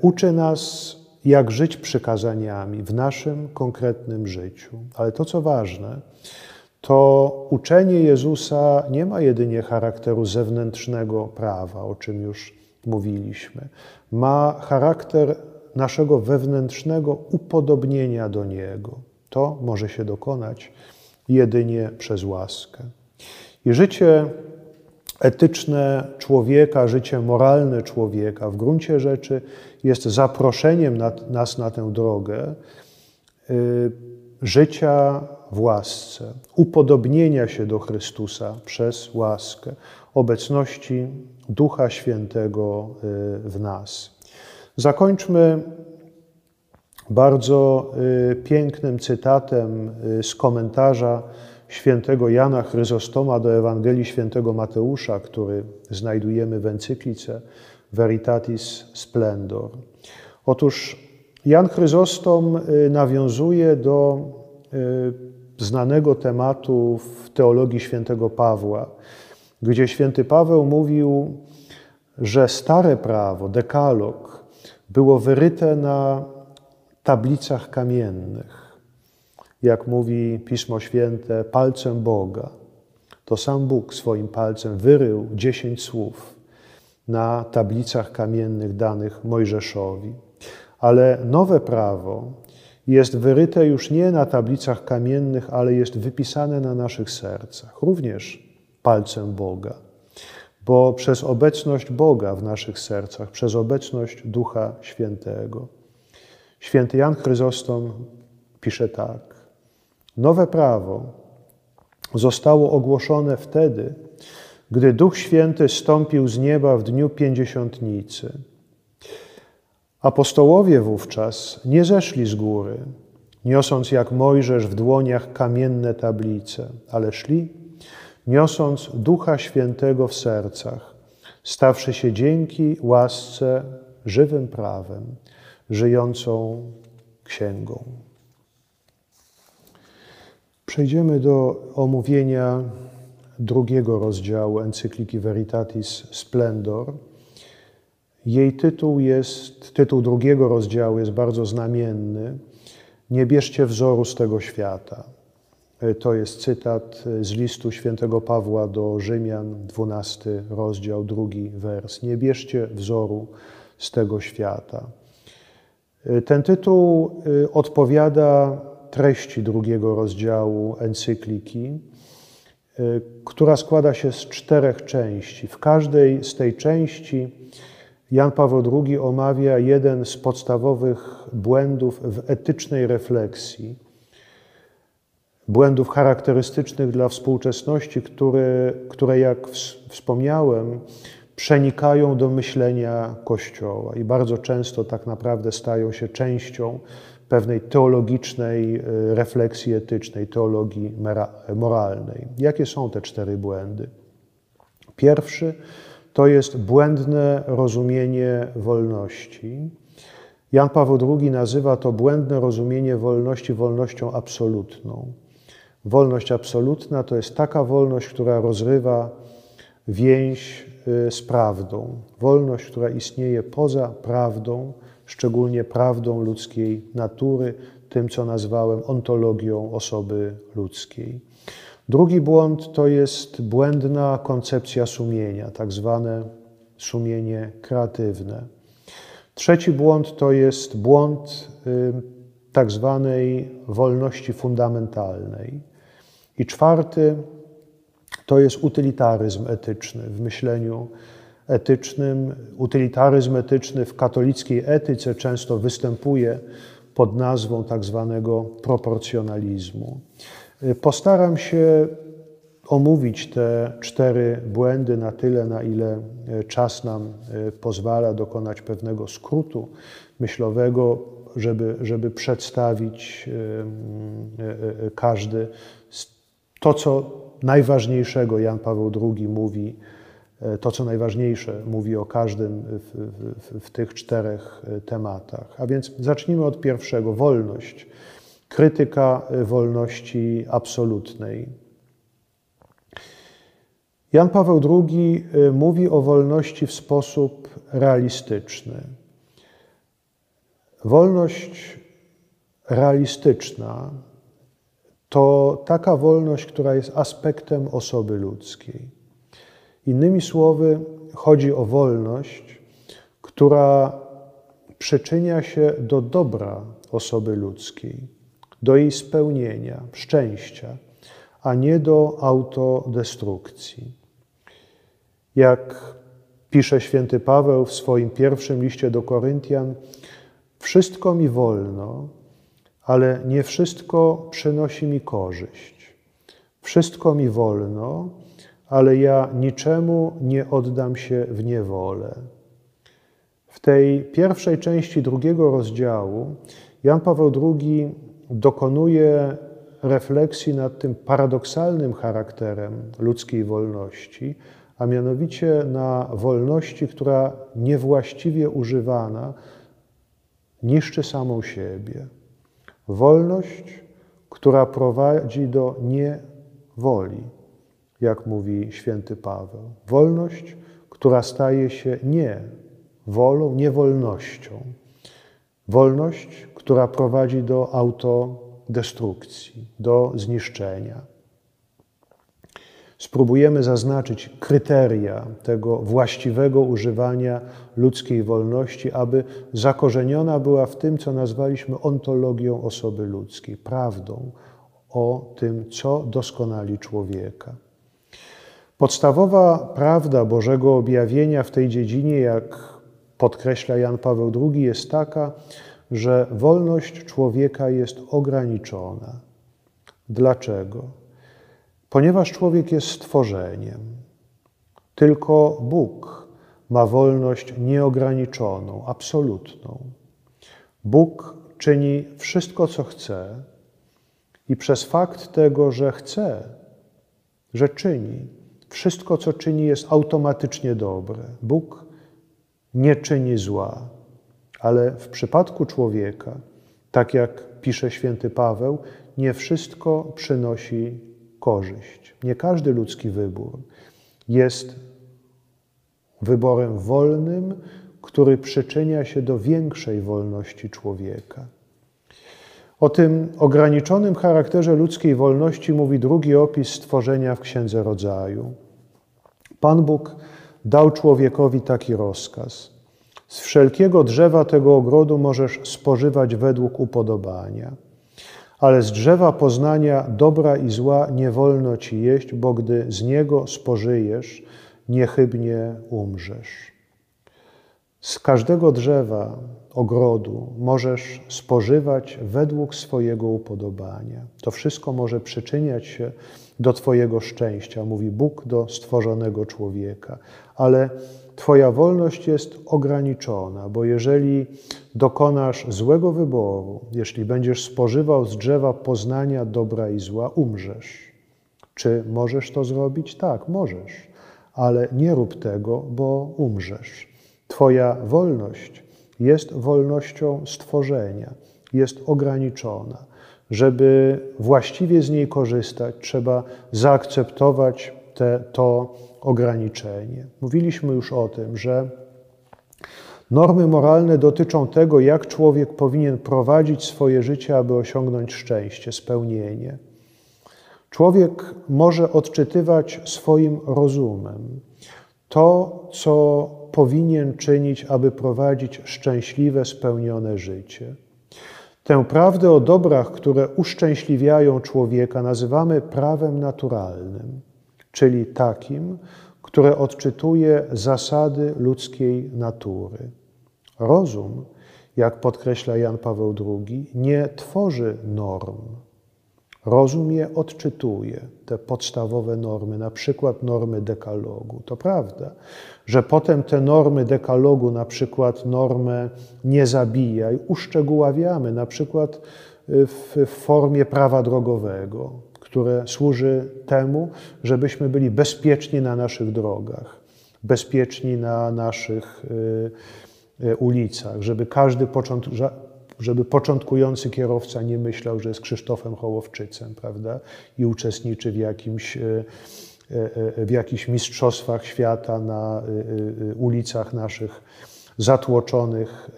uczy nas, jak żyć przykazaniami w naszym konkretnym życiu. Ale to, co ważne, to uczenie Jezusa nie ma jedynie charakteru zewnętrznego prawa, o czym już mówiliśmy. Ma charakter naszego wewnętrznego upodobnienia do Niego. To może się dokonać jedynie przez łaskę. I życie etyczne człowieka, życie moralne człowieka w gruncie rzeczy jest zaproszeniem na, nas na tę drogę y, życia w łasce, upodobnienia się do Chrystusa przez łaskę, obecności Ducha Świętego y, w nas. Zakończmy bardzo y, pięknym cytatem y, z komentarza świętego Jana Chryzostoma do Ewangelii świętego Mateusza, który znajdujemy w encyklice Veritatis Splendor. Otóż Jan Chryzostom nawiązuje do znanego tematu w teologii świętego Pawła, gdzie święty Paweł mówił, że stare prawo, dekalog, było wyryte na tablicach kamiennych. Jak mówi Pismo Święte, palcem Boga. To sam Bóg swoim palcem wyrył dziesięć słów na tablicach kamiennych danych Mojżeszowi. Ale nowe prawo jest wyryte już nie na tablicach kamiennych, ale jest wypisane na naszych sercach, również palcem Boga. Bo przez obecność Boga w naszych sercach, przez obecność Ducha Świętego. Święty Jan Chryzostom pisze tak. Nowe prawo zostało ogłoszone wtedy, gdy Duch Święty stąpił z nieba w dniu pięćdziesiątnicy Apostołowie wówczas nie zeszli z góry, niosąc jak Mojżesz w dłoniach kamienne tablice, ale szli, niosąc Ducha Świętego w sercach, stawszy się dzięki łasce żywym prawem, żyjącą księgą. Przejdziemy do omówienia drugiego rozdziału encykliki Veritatis Splendor jej tytuł jest, tytuł drugiego rozdziału jest bardzo znamienny. Nie bierzcie wzoru z tego świata. E, to jest cytat z listu świętego Pawła do Rzymian, 12 rozdział, drugi wers. Nie bierzcie wzoru z tego świata. E, ten tytuł e, odpowiada treści drugiego rozdziału encykliki, która składa się z czterech części. W każdej z tej części Jan Paweł II omawia jeden z podstawowych błędów w etycznej refleksji, błędów charakterystycznych dla współczesności, które, które jak wspomniałem, przenikają do myślenia Kościoła i bardzo często tak naprawdę stają się częścią pewnej teologicznej e, refleksji etycznej, teologii moralnej. Jakie są te cztery błędy? Pierwszy to jest błędne rozumienie wolności. Jan Paweł II nazywa to błędne rozumienie wolności wolnością absolutną. Wolność absolutna to jest taka wolność, która rozrywa więź y, z prawdą. Wolność, która istnieje poza prawdą, szczególnie prawdą ludzkiej natury, tym, co nazwałem ontologią osoby ludzkiej. Drugi błąd to jest błędna koncepcja sumienia, tak zwane sumienie kreatywne. Trzeci błąd to jest błąd tak zwanej wolności fundamentalnej. I czwarty to jest utylitaryzm etyczny w myśleniu etycznym. Utylitaryzm etyczny w katolickiej etyce często występuje pod nazwą tak zwanego proporcjonalizmu. Postaram się omówić te cztery błędy na tyle, na ile e, czas nam e, pozwala dokonać pewnego skrótu myślowego, żeby, żeby przedstawić każdy to, co najważniejszego Jan Paweł II mówi to, co najważniejsze, mówi o każdym w, w, w tych czterech e, tematach. A więc zacznijmy od pierwszego wolność. Krytyka wolności absolutnej. Jan Paweł II mówi o wolności w sposób realistyczny. Wolność realistyczna to taka wolność, która jest aspektem osoby ludzkiej. Innymi słowy, chodzi o wolność, która przyczynia się do dobra osoby ludzkiej, do jej spełnienia, szczęścia, a nie do autodestrukcji. Jak pisze święty Paweł w swoim pierwszym liście do Koryntian, wszystko mi wolno, ale nie wszystko przynosi mi korzyść. Wszystko mi wolno, ale ja niczemu nie oddam się w niewolę. W tej pierwszej części drugiego rozdziału Jan Paweł II dokonuje refleksji nad tym paradoksalnym charakterem ludzkiej wolności, a mianowicie na wolności, która niewłaściwie używana niszczy samą siebie. Wolność, która prowadzi do niewoli, jak mówi święty Paweł. Wolność, która staje się nie wolą, niewolnością. Wolność, która prowadzi do autodestrukcji, do zniszczenia spróbujemy zaznaczyć kryteria tego właściwego używania ludzkiej wolności, aby zakorzeniona była w tym, co nazwaliśmy ontologią osoby ludzkiej, prawdą o tym, co doskonali człowieka. Podstawowa prawda Bożego objawienia w tej dziedzinie, jak podkreśla Jan Paweł II, jest taka, że wolność człowieka jest ograniczona. Dlaczego? Ponieważ człowiek jest stworzeniem, tylko Bóg ma wolność nieograniczoną, absolutną. Bóg czyni wszystko, co chce, i przez fakt tego, że chce, że czyni, wszystko, co czyni, jest automatycznie dobre. Bóg nie czyni zła, ale w przypadku człowieka, tak jak pisze święty Paweł, nie wszystko przynosi korzyść. Nie każdy ludzki wybór jest wyborem wolnym, który przyczynia się do większej wolności człowieka. O tym ograniczonym charakterze ludzkiej wolności mówi drugi opis stworzenia w Księdze Rodzaju. Pan Bóg dał człowiekowi taki rozkaz: Z wszelkiego drzewa tego ogrodu możesz spożywać według upodobania ale z drzewa poznania dobra i zła nie wolno ci jeść, bo gdy z niego spożyjesz, niechybnie umrzesz. Z każdego drzewa ogrodu możesz spożywać według swojego upodobania. To wszystko może przyczyniać się do Twojego szczęścia, mówi Bóg do stworzonego człowieka. Ale Twoja wolność jest ograniczona, bo jeżeli dokonasz złego wyboru, jeśli będziesz spożywał z drzewa poznania dobra i zła, umrzesz. Czy możesz to zrobić? Tak, możesz, ale nie rób tego, bo umrzesz. Twoja wolność jest wolnością stworzenia, jest ograniczona. Żeby właściwie z niej korzystać, trzeba zaakceptować te, to ograniczenie. Mówiliśmy już o tym, że normy moralne dotyczą tego, jak człowiek powinien prowadzić swoje życie, aby osiągnąć szczęście, spełnienie. Człowiek może odczytywać swoim rozumem to, co powinien czynić, aby prowadzić szczęśliwe, spełnione życie. Tę prawdę o dobrach, które uszczęśliwiają człowieka, nazywamy prawem naturalnym czyli takim, które odczytuje zasady ludzkiej natury. Rozum, jak podkreśla Jan Paweł II, nie tworzy norm. Rozum je odczytuje, te podstawowe normy, na przykład normy dekalogu. To prawda, że potem te normy dekalogu, na przykład normę nie zabijaj, uszczegóławiamy, na przykład w formie prawa drogowego które służy temu, żebyśmy byli bezpieczni na naszych drogach. bezpieczni na naszych y, y, ulicach, żeby każdy żeby początkujący kierowca nie myślał, że jest Krzysztofem Hołowczycem, prawda? I uczestniczy w jakimś, y, w jakichś mistrzostwach świata na ulicach naszych zatłoczonych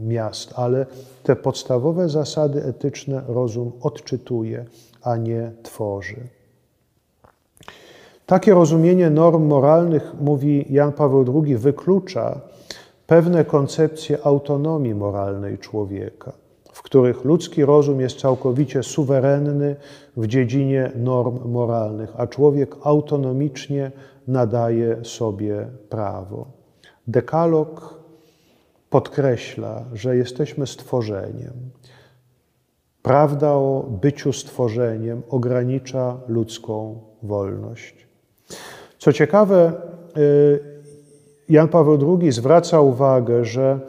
miast. Ale te podstawowe zasady etyczne rozum odczytuje, a nie tworzy. Takie rozumienie norm moralnych, mówi Jan Paweł II, wyklucza pewne koncepcje autonomii moralnej człowieka, których ludzki rozum jest całkowicie suwerenny w dziedzinie norm moralnych, a człowiek autonomicznie nadaje sobie prawo. Dekalog podkreśla, że jesteśmy stworzeniem. Prawda o byciu stworzeniem ogranicza ludzką wolność. Co ciekawe, y, Jan Paweł II zwraca uwagę, że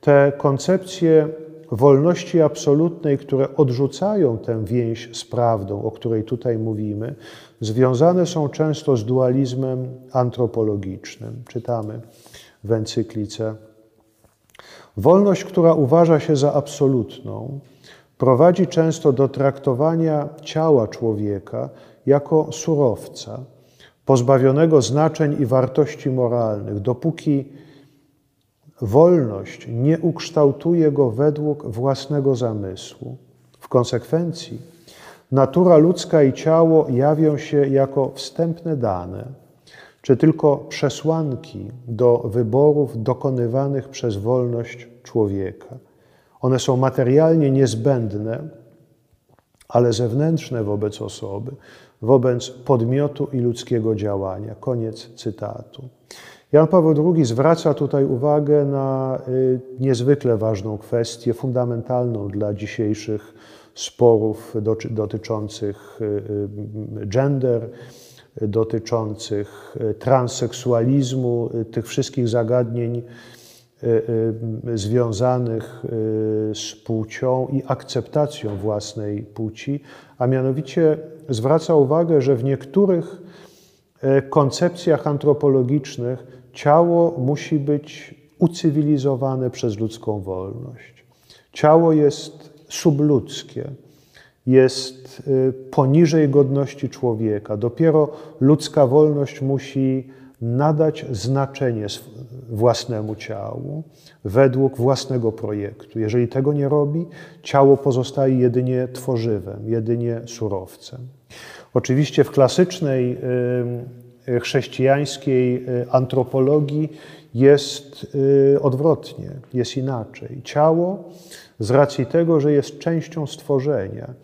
te koncepcje wolności absolutnej, które odrzucają tę więź z prawdą, o której tutaj mówimy, związane są często z dualizmem antropologicznym. Czytamy w encyklice. Wolność, która uważa się za absolutną, prowadzi często do traktowania ciała człowieka jako surowca pozbawionego znaczeń i wartości moralnych, dopóki wolność nie ukształtuje go według własnego zamysłu. W konsekwencji natura ludzka i ciało jawią się jako wstępne dane, czy tylko przesłanki do wyborów dokonywanych przez wolność człowieka. One są materialnie niezbędne, ale zewnętrzne wobec osoby, wobec podmiotu i ludzkiego działania. Koniec cytatu. Jan Paweł II zwraca tutaj uwagę na y, niezwykle ważną kwestię, fundamentalną dla dzisiejszych sporów dotyczących y, y, gender, dotyczących transseksualizmu, tych wszystkich zagadnień związanych z płcią i akceptacją własnej płci, a mianowicie zwraca uwagę, że w niektórych koncepcjach antropologicznych ciało musi być ucywilizowane przez ludzką wolność. Ciało jest subludzkie, jest e, poniżej godności człowieka. Dopiero ludzka wolność musi nadać znaczenie własnemu ciału według własnego projektu. Jeżeli tego nie robi, ciało pozostaje jedynie tworzywem, jedynie surowcem. Oczywiście w klasycznej y, chrześcijańskiej y, antropologii jest y, odwrotnie, jest inaczej. Ciało z racji tego, że jest częścią stworzenia,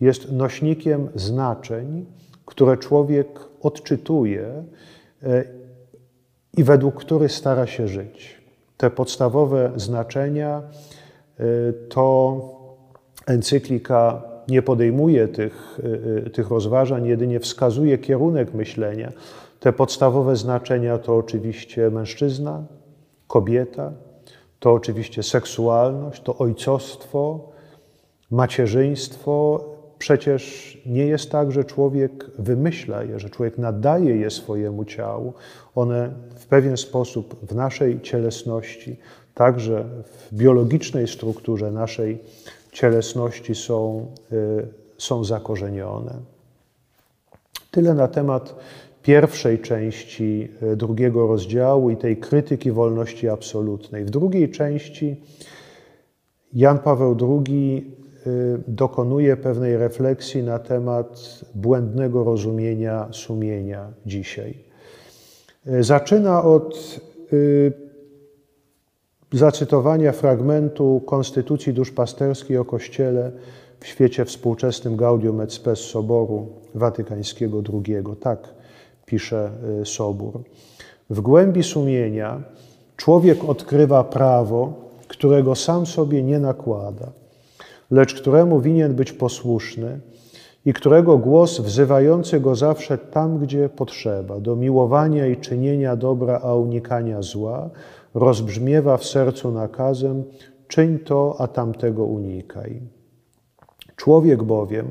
jest nośnikiem znaczeń, które człowiek odczytuje i według których stara się żyć. Te podstawowe znaczenia to encyklika nie podejmuje tych, y, y, tych rozważań, jedynie wskazuje kierunek myślenia. Te podstawowe znaczenia to oczywiście mężczyzna, kobieta, to oczywiście seksualność, to ojcostwo, macierzyństwo. Przecież nie jest tak, że człowiek wymyśla je, że człowiek nadaje je swojemu ciału. One w pewien sposób w naszej cielesności, także w biologicznej strukturze naszej cielesności są, y, są zakorzenione. Tyle na temat pierwszej części y, drugiego rozdziału i tej krytyki wolności absolutnej. W drugiej części Jan Paweł II y, dokonuje pewnej refleksji na temat błędnego rozumienia sumienia dzisiaj. Zaczyna od zacytowania fragmentu Konstytucji Duszpasterskiej o Kościele w świecie współczesnym Gaudium et Spes Soboru Watykańskiego II. Tak pisze y, Sobór. W głębi sumienia człowiek odkrywa prawo, którego sam sobie nie nakłada, lecz któremu winien być posłuszny i którego głos wzywający go zawsze tam, gdzie potrzeba, do miłowania i czynienia dobra, a unikania zła, rozbrzmiewa w sercu nakazem: czyń to, a tamtego unikaj. Człowiek bowiem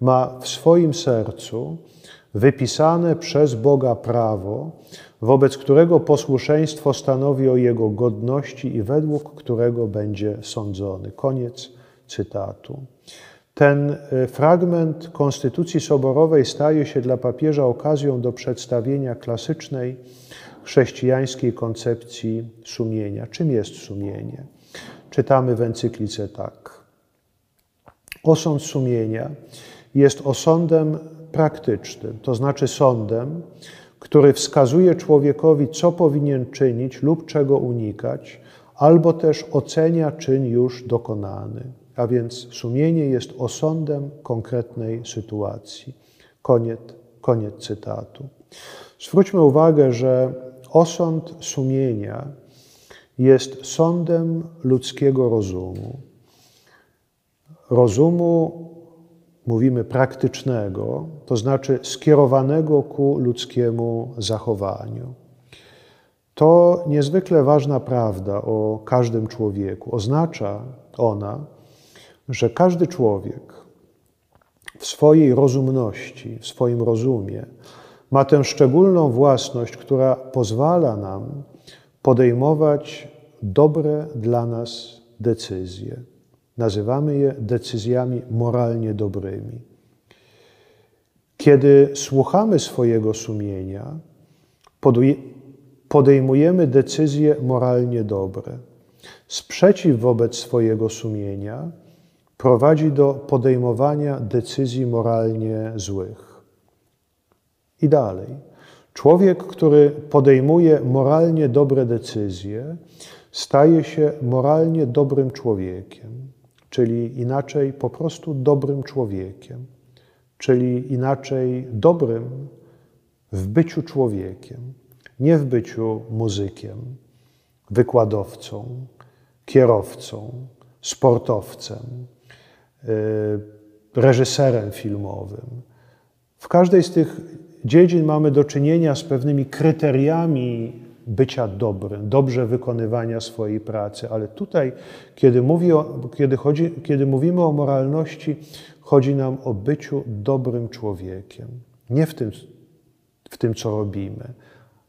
ma w swoim sercu wypisane przez Boga prawo, wobec którego posłuszeństwo stanowi o jego godności i według którego będzie sądzony. Koniec cytatu. Ten y, fragment Konstytucji Soborowej staje się dla papieża okazją do przedstawienia klasycznej chrześcijańskiej koncepcji sumienia. Czym jest sumienie? Czytamy w encyklice tak. Osąd sumienia jest osądem praktycznym, to znaczy sądem, który wskazuje człowiekowi, co powinien czynić lub czego unikać, albo też ocenia czyn już dokonany. A więc sumienie jest osądem konkretnej sytuacji. Koniec, koniec cytatu. Zwróćmy uwagę, że osąd sumienia jest sądem ludzkiego rozumu. Rozumu, mówimy praktycznego, to znaczy skierowanego ku ludzkiemu zachowaniu. To niezwykle ważna prawda o każdym człowieku. Oznacza ona, że każdy człowiek w swojej rozumności, w swoim rozumie ma tę szczególną własność, która pozwala nam podejmować dobre dla nas decyzje. Nazywamy je decyzjami moralnie dobrymi. Kiedy słuchamy swojego sumienia, podejmujemy decyzje moralnie dobre. Sprzeciw wobec swojego sumienia prowadzi do podejmowania decyzji moralnie złych. I dalej. Człowiek, który podejmuje moralnie dobre decyzje, staje się moralnie dobrym człowiekiem, czyli inaczej po prostu dobrym człowiekiem, czyli inaczej dobrym w byciu człowiekiem, nie w byciu muzykiem, wykładowcą, kierowcą, sportowcem, Y, reżyserem filmowym. W każdej z tych dziedzin mamy do czynienia z pewnymi kryteriami bycia dobrym, dobrze wykonywania swojej pracy, ale tutaj, kiedy, mówi o, kiedy, chodzi, kiedy mówimy o moralności, chodzi nam o byciu dobrym człowiekiem. Nie w tym, w tym, co robimy,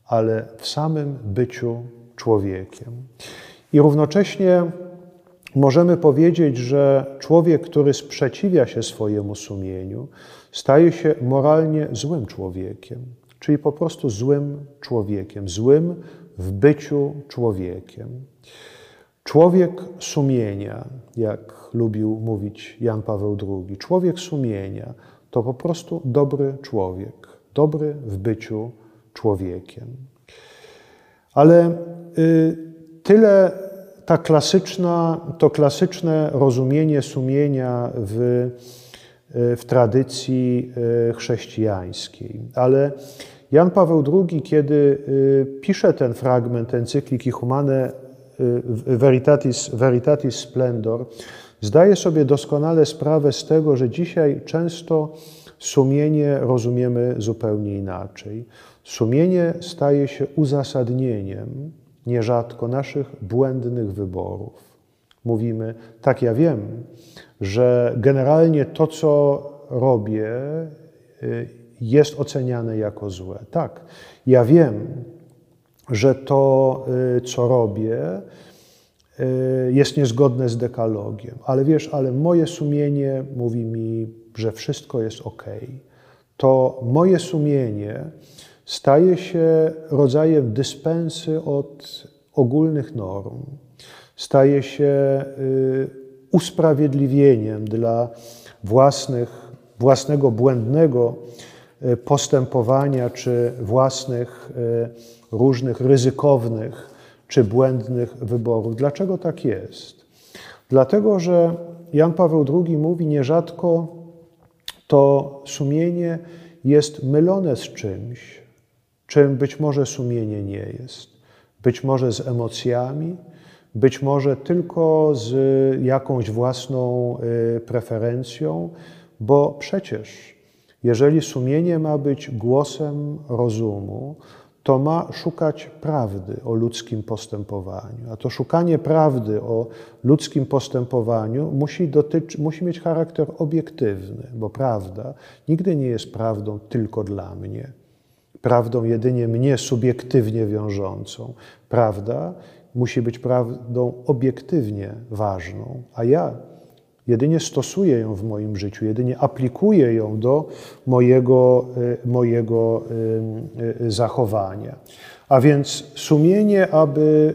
ale w samym byciu człowiekiem. I równocześnie możemy powiedzieć, że człowiek, który sprzeciwia się swojemu sumieniu, staje się moralnie złym człowiekiem, czyli po prostu złym człowiekiem, złym w byciu człowiekiem. Człowiek sumienia, jak lubił mówić Jan Paweł II, człowiek sumienia to po prostu dobry człowiek, dobry w byciu człowiekiem. Ale y, tyle ta klasyczna, to klasyczne rozumienie sumienia w, w tradycji e, chrześcijańskiej. Ale Jan Paweł II, kiedy e, pisze ten fragment encykliki Humane Veritatis, Veritatis Splendor, zdaje sobie doskonale sprawę z tego, że dzisiaj często sumienie rozumiemy zupełnie inaczej. Sumienie staje się uzasadnieniem nierzadko naszych błędnych wyborów. Mówimy, tak, ja wiem, że generalnie to, co robię, y, jest oceniane jako złe. Tak, ja wiem, że to, y, co robię, y, jest niezgodne z dekalogiem, ale wiesz, ale moje sumienie mówi mi, że wszystko jest ok. To moje sumienie staje się rodzajem dyspensy od ogólnych norm, staje się usprawiedliwieniem dla własnych, własnego błędnego y, postępowania czy własnych y, różnych ryzykownych czy błędnych wyborów. Dlaczego tak jest? Dlatego, że Jan Paweł II mówi nierzadko, to sumienie jest mylone z czymś, czym być może sumienie nie jest. Być może z emocjami, być może tylko z jakąś własną y, preferencją, bo przecież, jeżeli sumienie ma być głosem rozumu, to ma szukać prawdy o ludzkim postępowaniu. A to szukanie prawdy o ludzkim postępowaniu musi, dotyczy, musi mieć charakter obiektywny, bo prawda nigdy nie jest prawdą tylko dla mnie, prawdą jedynie mnie subiektywnie wiążącą. Prawda musi być prawdą obiektywnie ważną, a ja jedynie stosuję ją w moim życiu, jedynie aplikuję ją do mojego, y, mojego y, y, zachowania. A więc sumienie, aby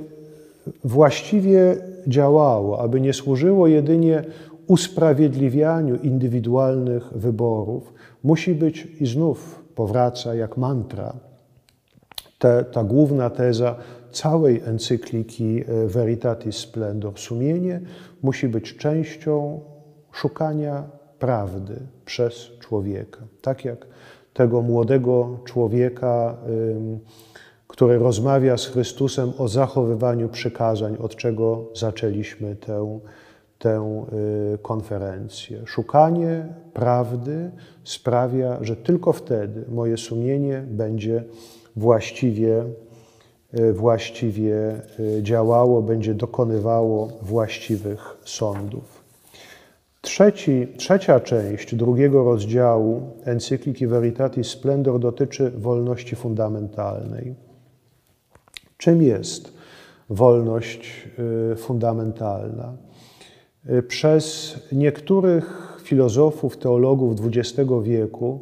właściwie działało, aby nie służyło jedynie usprawiedliwianiu indywidualnych wyborów, musi być i znów powraca jak mantra. Ta główna teza całej encykliki e, Veritatis Splendor. Sumienie musi być częścią szukania prawdy przez człowieka. Tak jak tego młodego człowieka, który rozmawia z Chrystusem o zachowywaniu przykazań, od czego zaczęliśmy tę, tę y, konferencję. Szukanie prawdy sprawia, że tylko wtedy moje sumienie będzie właściwie właściwie e, działało, będzie dokonywało właściwych sądów. Trzeci, trzecia część drugiego rozdziału encykliki Veritatis Splendor dotyczy wolności fundamentalnej. Czym jest wolność e, fundamentalna? Przez niektórych filozofów, teologów XX wieku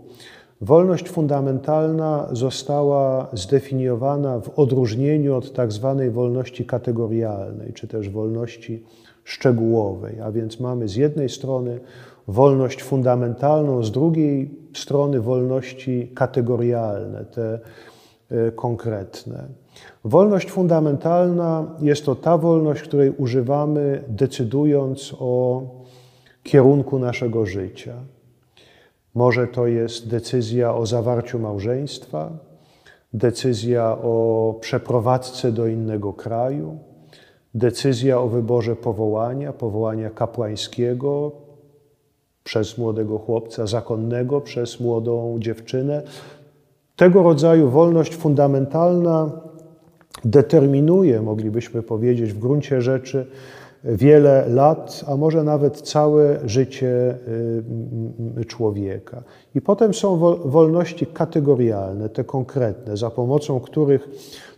Wolność fundamentalna została zdefiniowana w odróżnieniu od tak zwanej wolności kategorialnej, czy też wolności szczegółowej. A więc mamy z jednej strony wolność fundamentalną, z drugiej strony wolności kategorialne, te e, konkretne. Wolność fundamentalna jest to ta wolność, której używamy decydując o kierunku naszego życia. Może to jest decyzja o zawarciu małżeństwa, decyzja o przeprowadzce do innego kraju, decyzja o wyborze powołania, powołania kapłańskiego przez młodego chłopca, zakonnego przez młodą dziewczynę. Tego rodzaju wolność fundamentalna determinuje, moglibyśmy powiedzieć, w gruncie rzeczy, wiele lat, a może nawet całe życie y, człowieka. I potem są wolności kategorialne, te konkretne, za pomocą których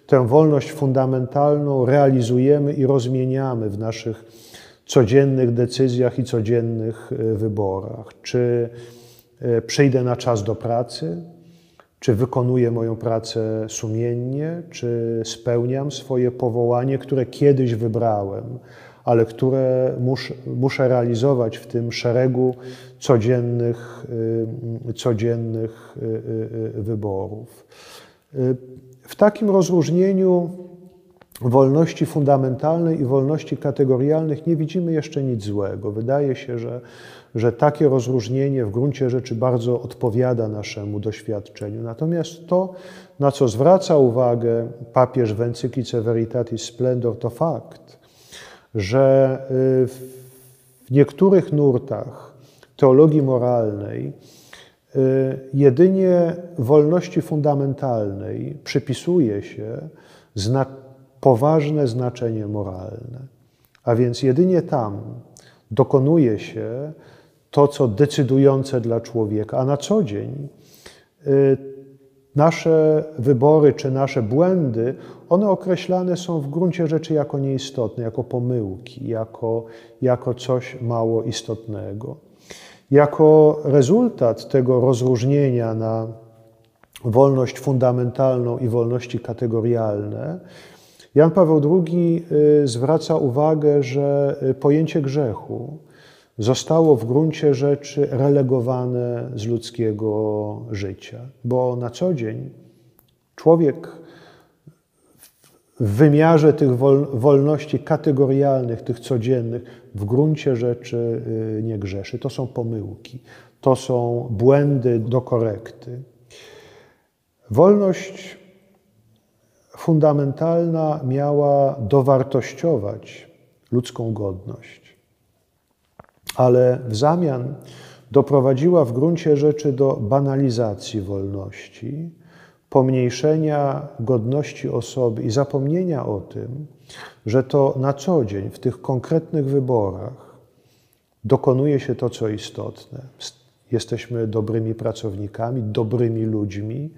tę wolność fundamentalną realizujemy i rozmieniamy w naszych codziennych decyzjach i codziennych y, wyborach. Czy y, przyjdę na czas do pracy, czy wykonuję moją pracę sumiennie, czy spełniam swoje powołanie, które kiedyś wybrałem ale które muszę, muszę realizować w tym szeregu codziennych, y, codziennych y, y, wyborów. W takim rozróżnieniu wolności fundamentalnej i wolności kategorialnych nie widzimy jeszcze nic złego. Wydaje się, że, że takie rozróżnienie w gruncie rzeczy bardzo odpowiada naszemu doświadczeniu. Natomiast to, na co zwraca uwagę papież w encyklice Veritatis Splendor, to fakt, że y, w niektórych nurtach teologii moralnej y, jedynie wolności fundamentalnej przypisuje się zna poważne znaczenie moralne. A więc jedynie tam dokonuje się to, co decydujące dla człowieka, a na co dzień y, nasze wybory czy nasze błędy, one określane są w gruncie rzeczy jako nieistotne, jako pomyłki, jako, jako coś mało istotnego. Jako rezultat tego rozróżnienia na wolność fundamentalną i wolności kategorialne, Jan Paweł II y, zwraca uwagę, że y, pojęcie grzechu zostało w gruncie rzeczy relegowane z ludzkiego życia, bo na co dzień człowiek w wymiarze tych wolności kategorialnych, tych codziennych, w gruncie rzeczy y, nie grzeszy. To są pomyłki, to są błędy do korekty. Wolność fundamentalna miała dowartościować ludzką godność ale w zamian doprowadziła w gruncie rzeczy do banalizacji wolności, pomniejszenia godności osoby i zapomnienia o tym, że to na co dzień w tych konkretnych wyborach dokonuje się to, co istotne. Jesteśmy dobrymi pracownikami, dobrymi ludźmi,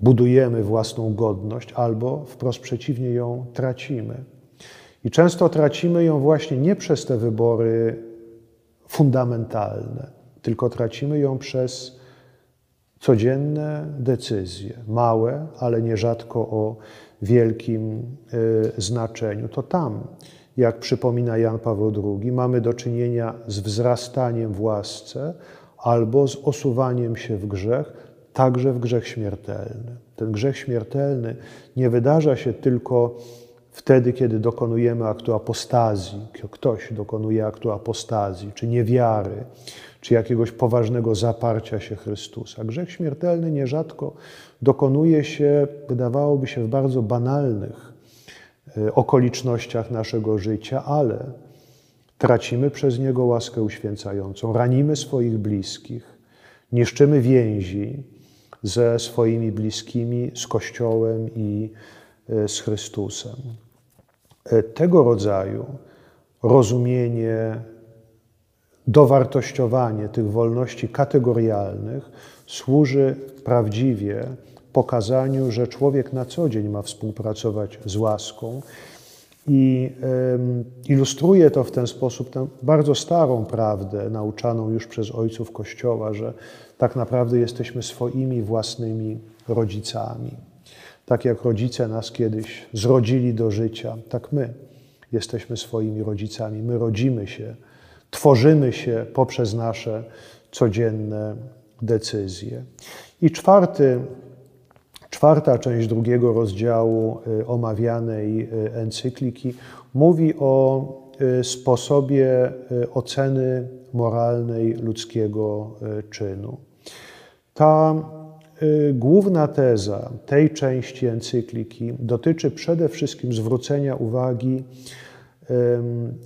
budujemy własną godność, albo wprost przeciwnie ją tracimy. I często tracimy ją właśnie nie przez te wybory fundamentalne, tylko tracimy ją przez codzienne decyzje, małe, ale nierzadko o wielkim y, znaczeniu. To tam, jak przypomina Jan Paweł II, mamy do czynienia z wzrastaniem w łasce albo z osuwaniem się w grzech, także w grzech śmiertelny. Ten grzech śmiertelny nie wydarza się tylko wtedy, kiedy dokonujemy aktu apostazji, ktoś dokonuje aktu apostazji, czy niewiary, czy jakiegoś poważnego zaparcia się Chrystusa. Grzech śmiertelny nierzadko dokonuje się, wydawałoby się, w bardzo banalnych e, okolicznościach naszego życia, ale tracimy przez niego łaskę uświęcającą, ranimy swoich bliskich, niszczymy więzi ze swoimi bliskimi, z Kościołem i z Chrystusem. E, tego rodzaju rozumienie, dowartościowanie tych wolności kategorialnych służy prawdziwie pokazaniu, że człowiek na co dzień ma współpracować z łaską i ilustruje to w ten sposób tę bardzo starą prawdę, nauczaną już przez ojców Kościoła, że tak naprawdę jesteśmy swoimi własnymi rodzicami. Tak jak rodzice nas kiedyś zrodzili do życia, tak my jesteśmy swoimi rodzicami. My rodzimy się, tworzymy się poprzez nasze codzienne decyzje. I czwarty, czwarta część drugiego rozdziału y, omawianej y, encykliki mówi o y, sposobie oceny moralnej ludzkiego czynu. Ta główna teza tej części encykliki dotyczy przede wszystkim zwrócenia uwagi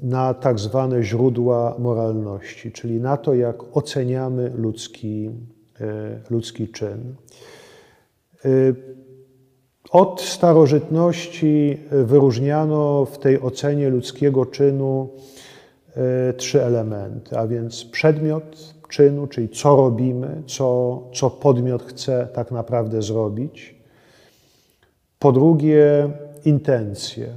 na tak zwane źródła moralności, czyli na to, jak oceniamy ludzki, y, ludzki czyn. Y, od starożytności wyróżniano w tej ocenie ludzkiego czynu trzy elementy, a więc przedmiot, czynu, czyli co robimy, co, co podmiot chce tak naprawdę zrobić. Po drugie, intencje,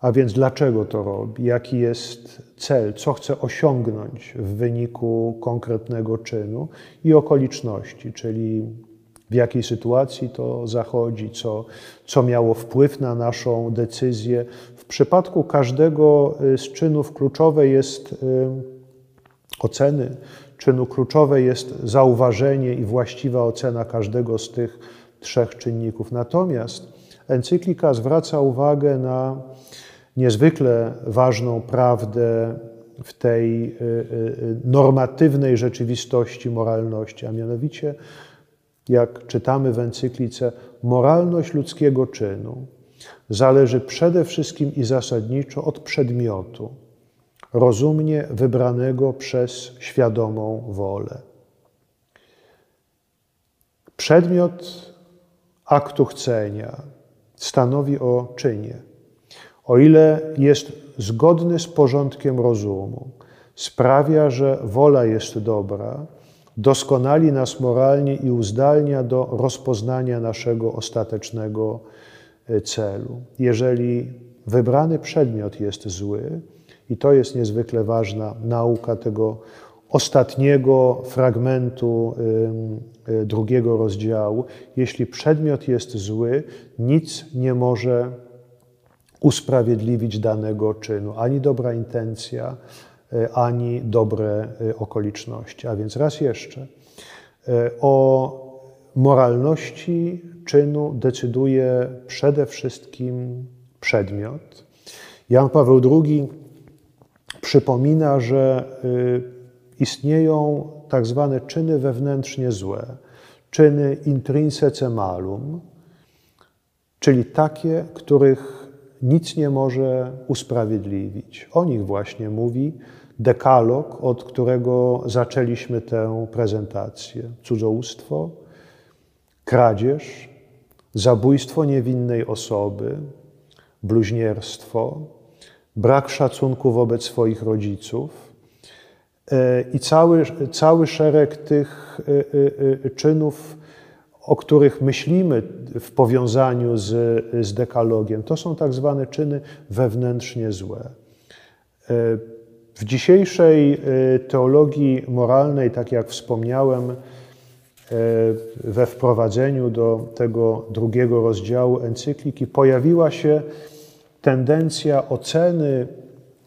a więc dlaczego to robi, jaki jest cel, co chce osiągnąć w wyniku konkretnego czynu i okoliczności, czyli w jakiej sytuacji to zachodzi, co, co miało wpływ na naszą decyzję. W przypadku każdego z czynów kluczowe jest y, oceny czynu kluczowe jest zauważenie i właściwa ocena każdego z tych trzech czynników. Natomiast encyklika zwraca uwagę na niezwykle ważną prawdę w tej y, y, y, normatywnej rzeczywistości moralności, a mianowicie, jak czytamy w encyklice, moralność ludzkiego czynu zależy przede wszystkim i zasadniczo od przedmiotu rozumnie wybranego przez świadomą wolę. Przedmiot aktu chcenia stanowi o czynie. O ile jest zgodny z porządkiem rozumu, sprawia, że wola jest dobra, doskonali nas moralnie i uzdalnia do rozpoznania naszego ostatecznego celu. Jeżeli wybrany przedmiot jest zły, i to jest niezwykle ważna nauka tego ostatniego fragmentu y, drugiego rozdziału. Jeśli przedmiot jest zły, nic nie może usprawiedliwić danego czynu, ani dobra intencja, y, ani dobre y, okoliczności. A więc raz jeszcze, o moralności czynu decyduje przede wszystkim przedmiot. Jan Paweł II przypomina, że y, istnieją tak zwane czyny wewnętrznie złe, czyny intrinsece malum, czyli takie, których nic nie może usprawiedliwić. O nich właśnie mówi dekalog, od którego zaczęliśmy tę prezentację. Cudzołóstwo, kradzież, zabójstwo niewinnej osoby, bluźnierstwo, brak szacunku wobec swoich rodziców e, i cały, cały szereg tych e, e, czynów, o których myślimy w powiązaniu z, z dekalogiem. To są tak zwane czyny wewnętrznie złe. W dzisiejszej teologii moralnej, tak jak wspomniałem, we wprowadzeniu do tego drugiego rozdziału encykliki pojawiła się tendencja oceny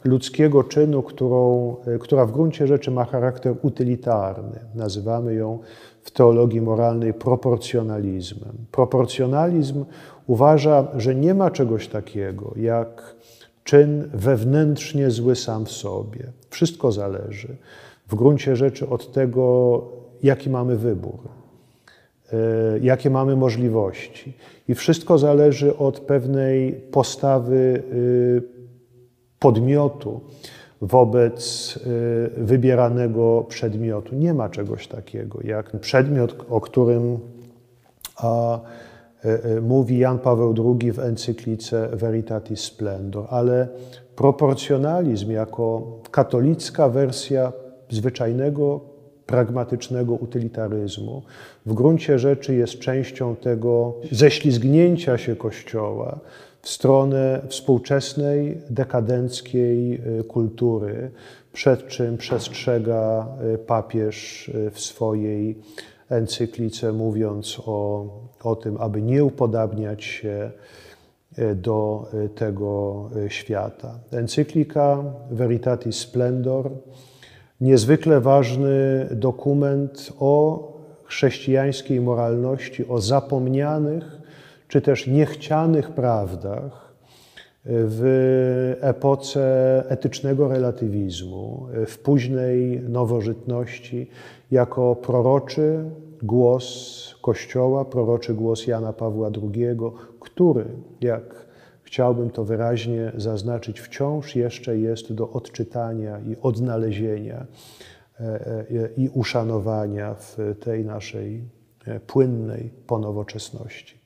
ludzkiego czynu, którą, która w gruncie rzeczy ma charakter utylitarny. Nazywamy ją w teologii moralnej proporcjonalizmem. Proporcjonalizm uważa, że nie ma czegoś takiego jak czyn wewnętrznie zły sam w sobie. Wszystko zależy w gruncie rzeczy od tego, jaki mamy wybór, e, jakie mamy możliwości. I wszystko zależy od pewnej postawy e, podmiotu wobec e, wybieranego przedmiotu. Nie ma czegoś takiego jak przedmiot, o którym mówi Jan Paweł II w encyklice Veritatis Splendor, ale proporcjonalizm jako katolicka wersja zwyczajnego pragmatycznego utylitaryzmu, w gruncie rzeczy jest częścią tego ześlizgnięcia się Kościoła w stronę współczesnej, dekadenckiej y, kultury, przed czym przestrzega y, papież y, w swojej encyklice, mówiąc o, o tym, aby nie upodabniać się do tego świata. Encyklika Veritatis Splendor niezwykle ważny dokument o chrześcijańskiej moralności, o zapomnianych czy też niechcianych prawdach w epoce etycznego relatywizmu, w późnej nowożytności, jako proroczy głos Kościoła, proroczy głos Jana Pawła II, który, jak chciałbym to wyraźnie zaznaczyć, wciąż jeszcze jest do odczytania i odnalezienia e, e, i uszanowania w tej naszej e, płynnej ponowoczesności.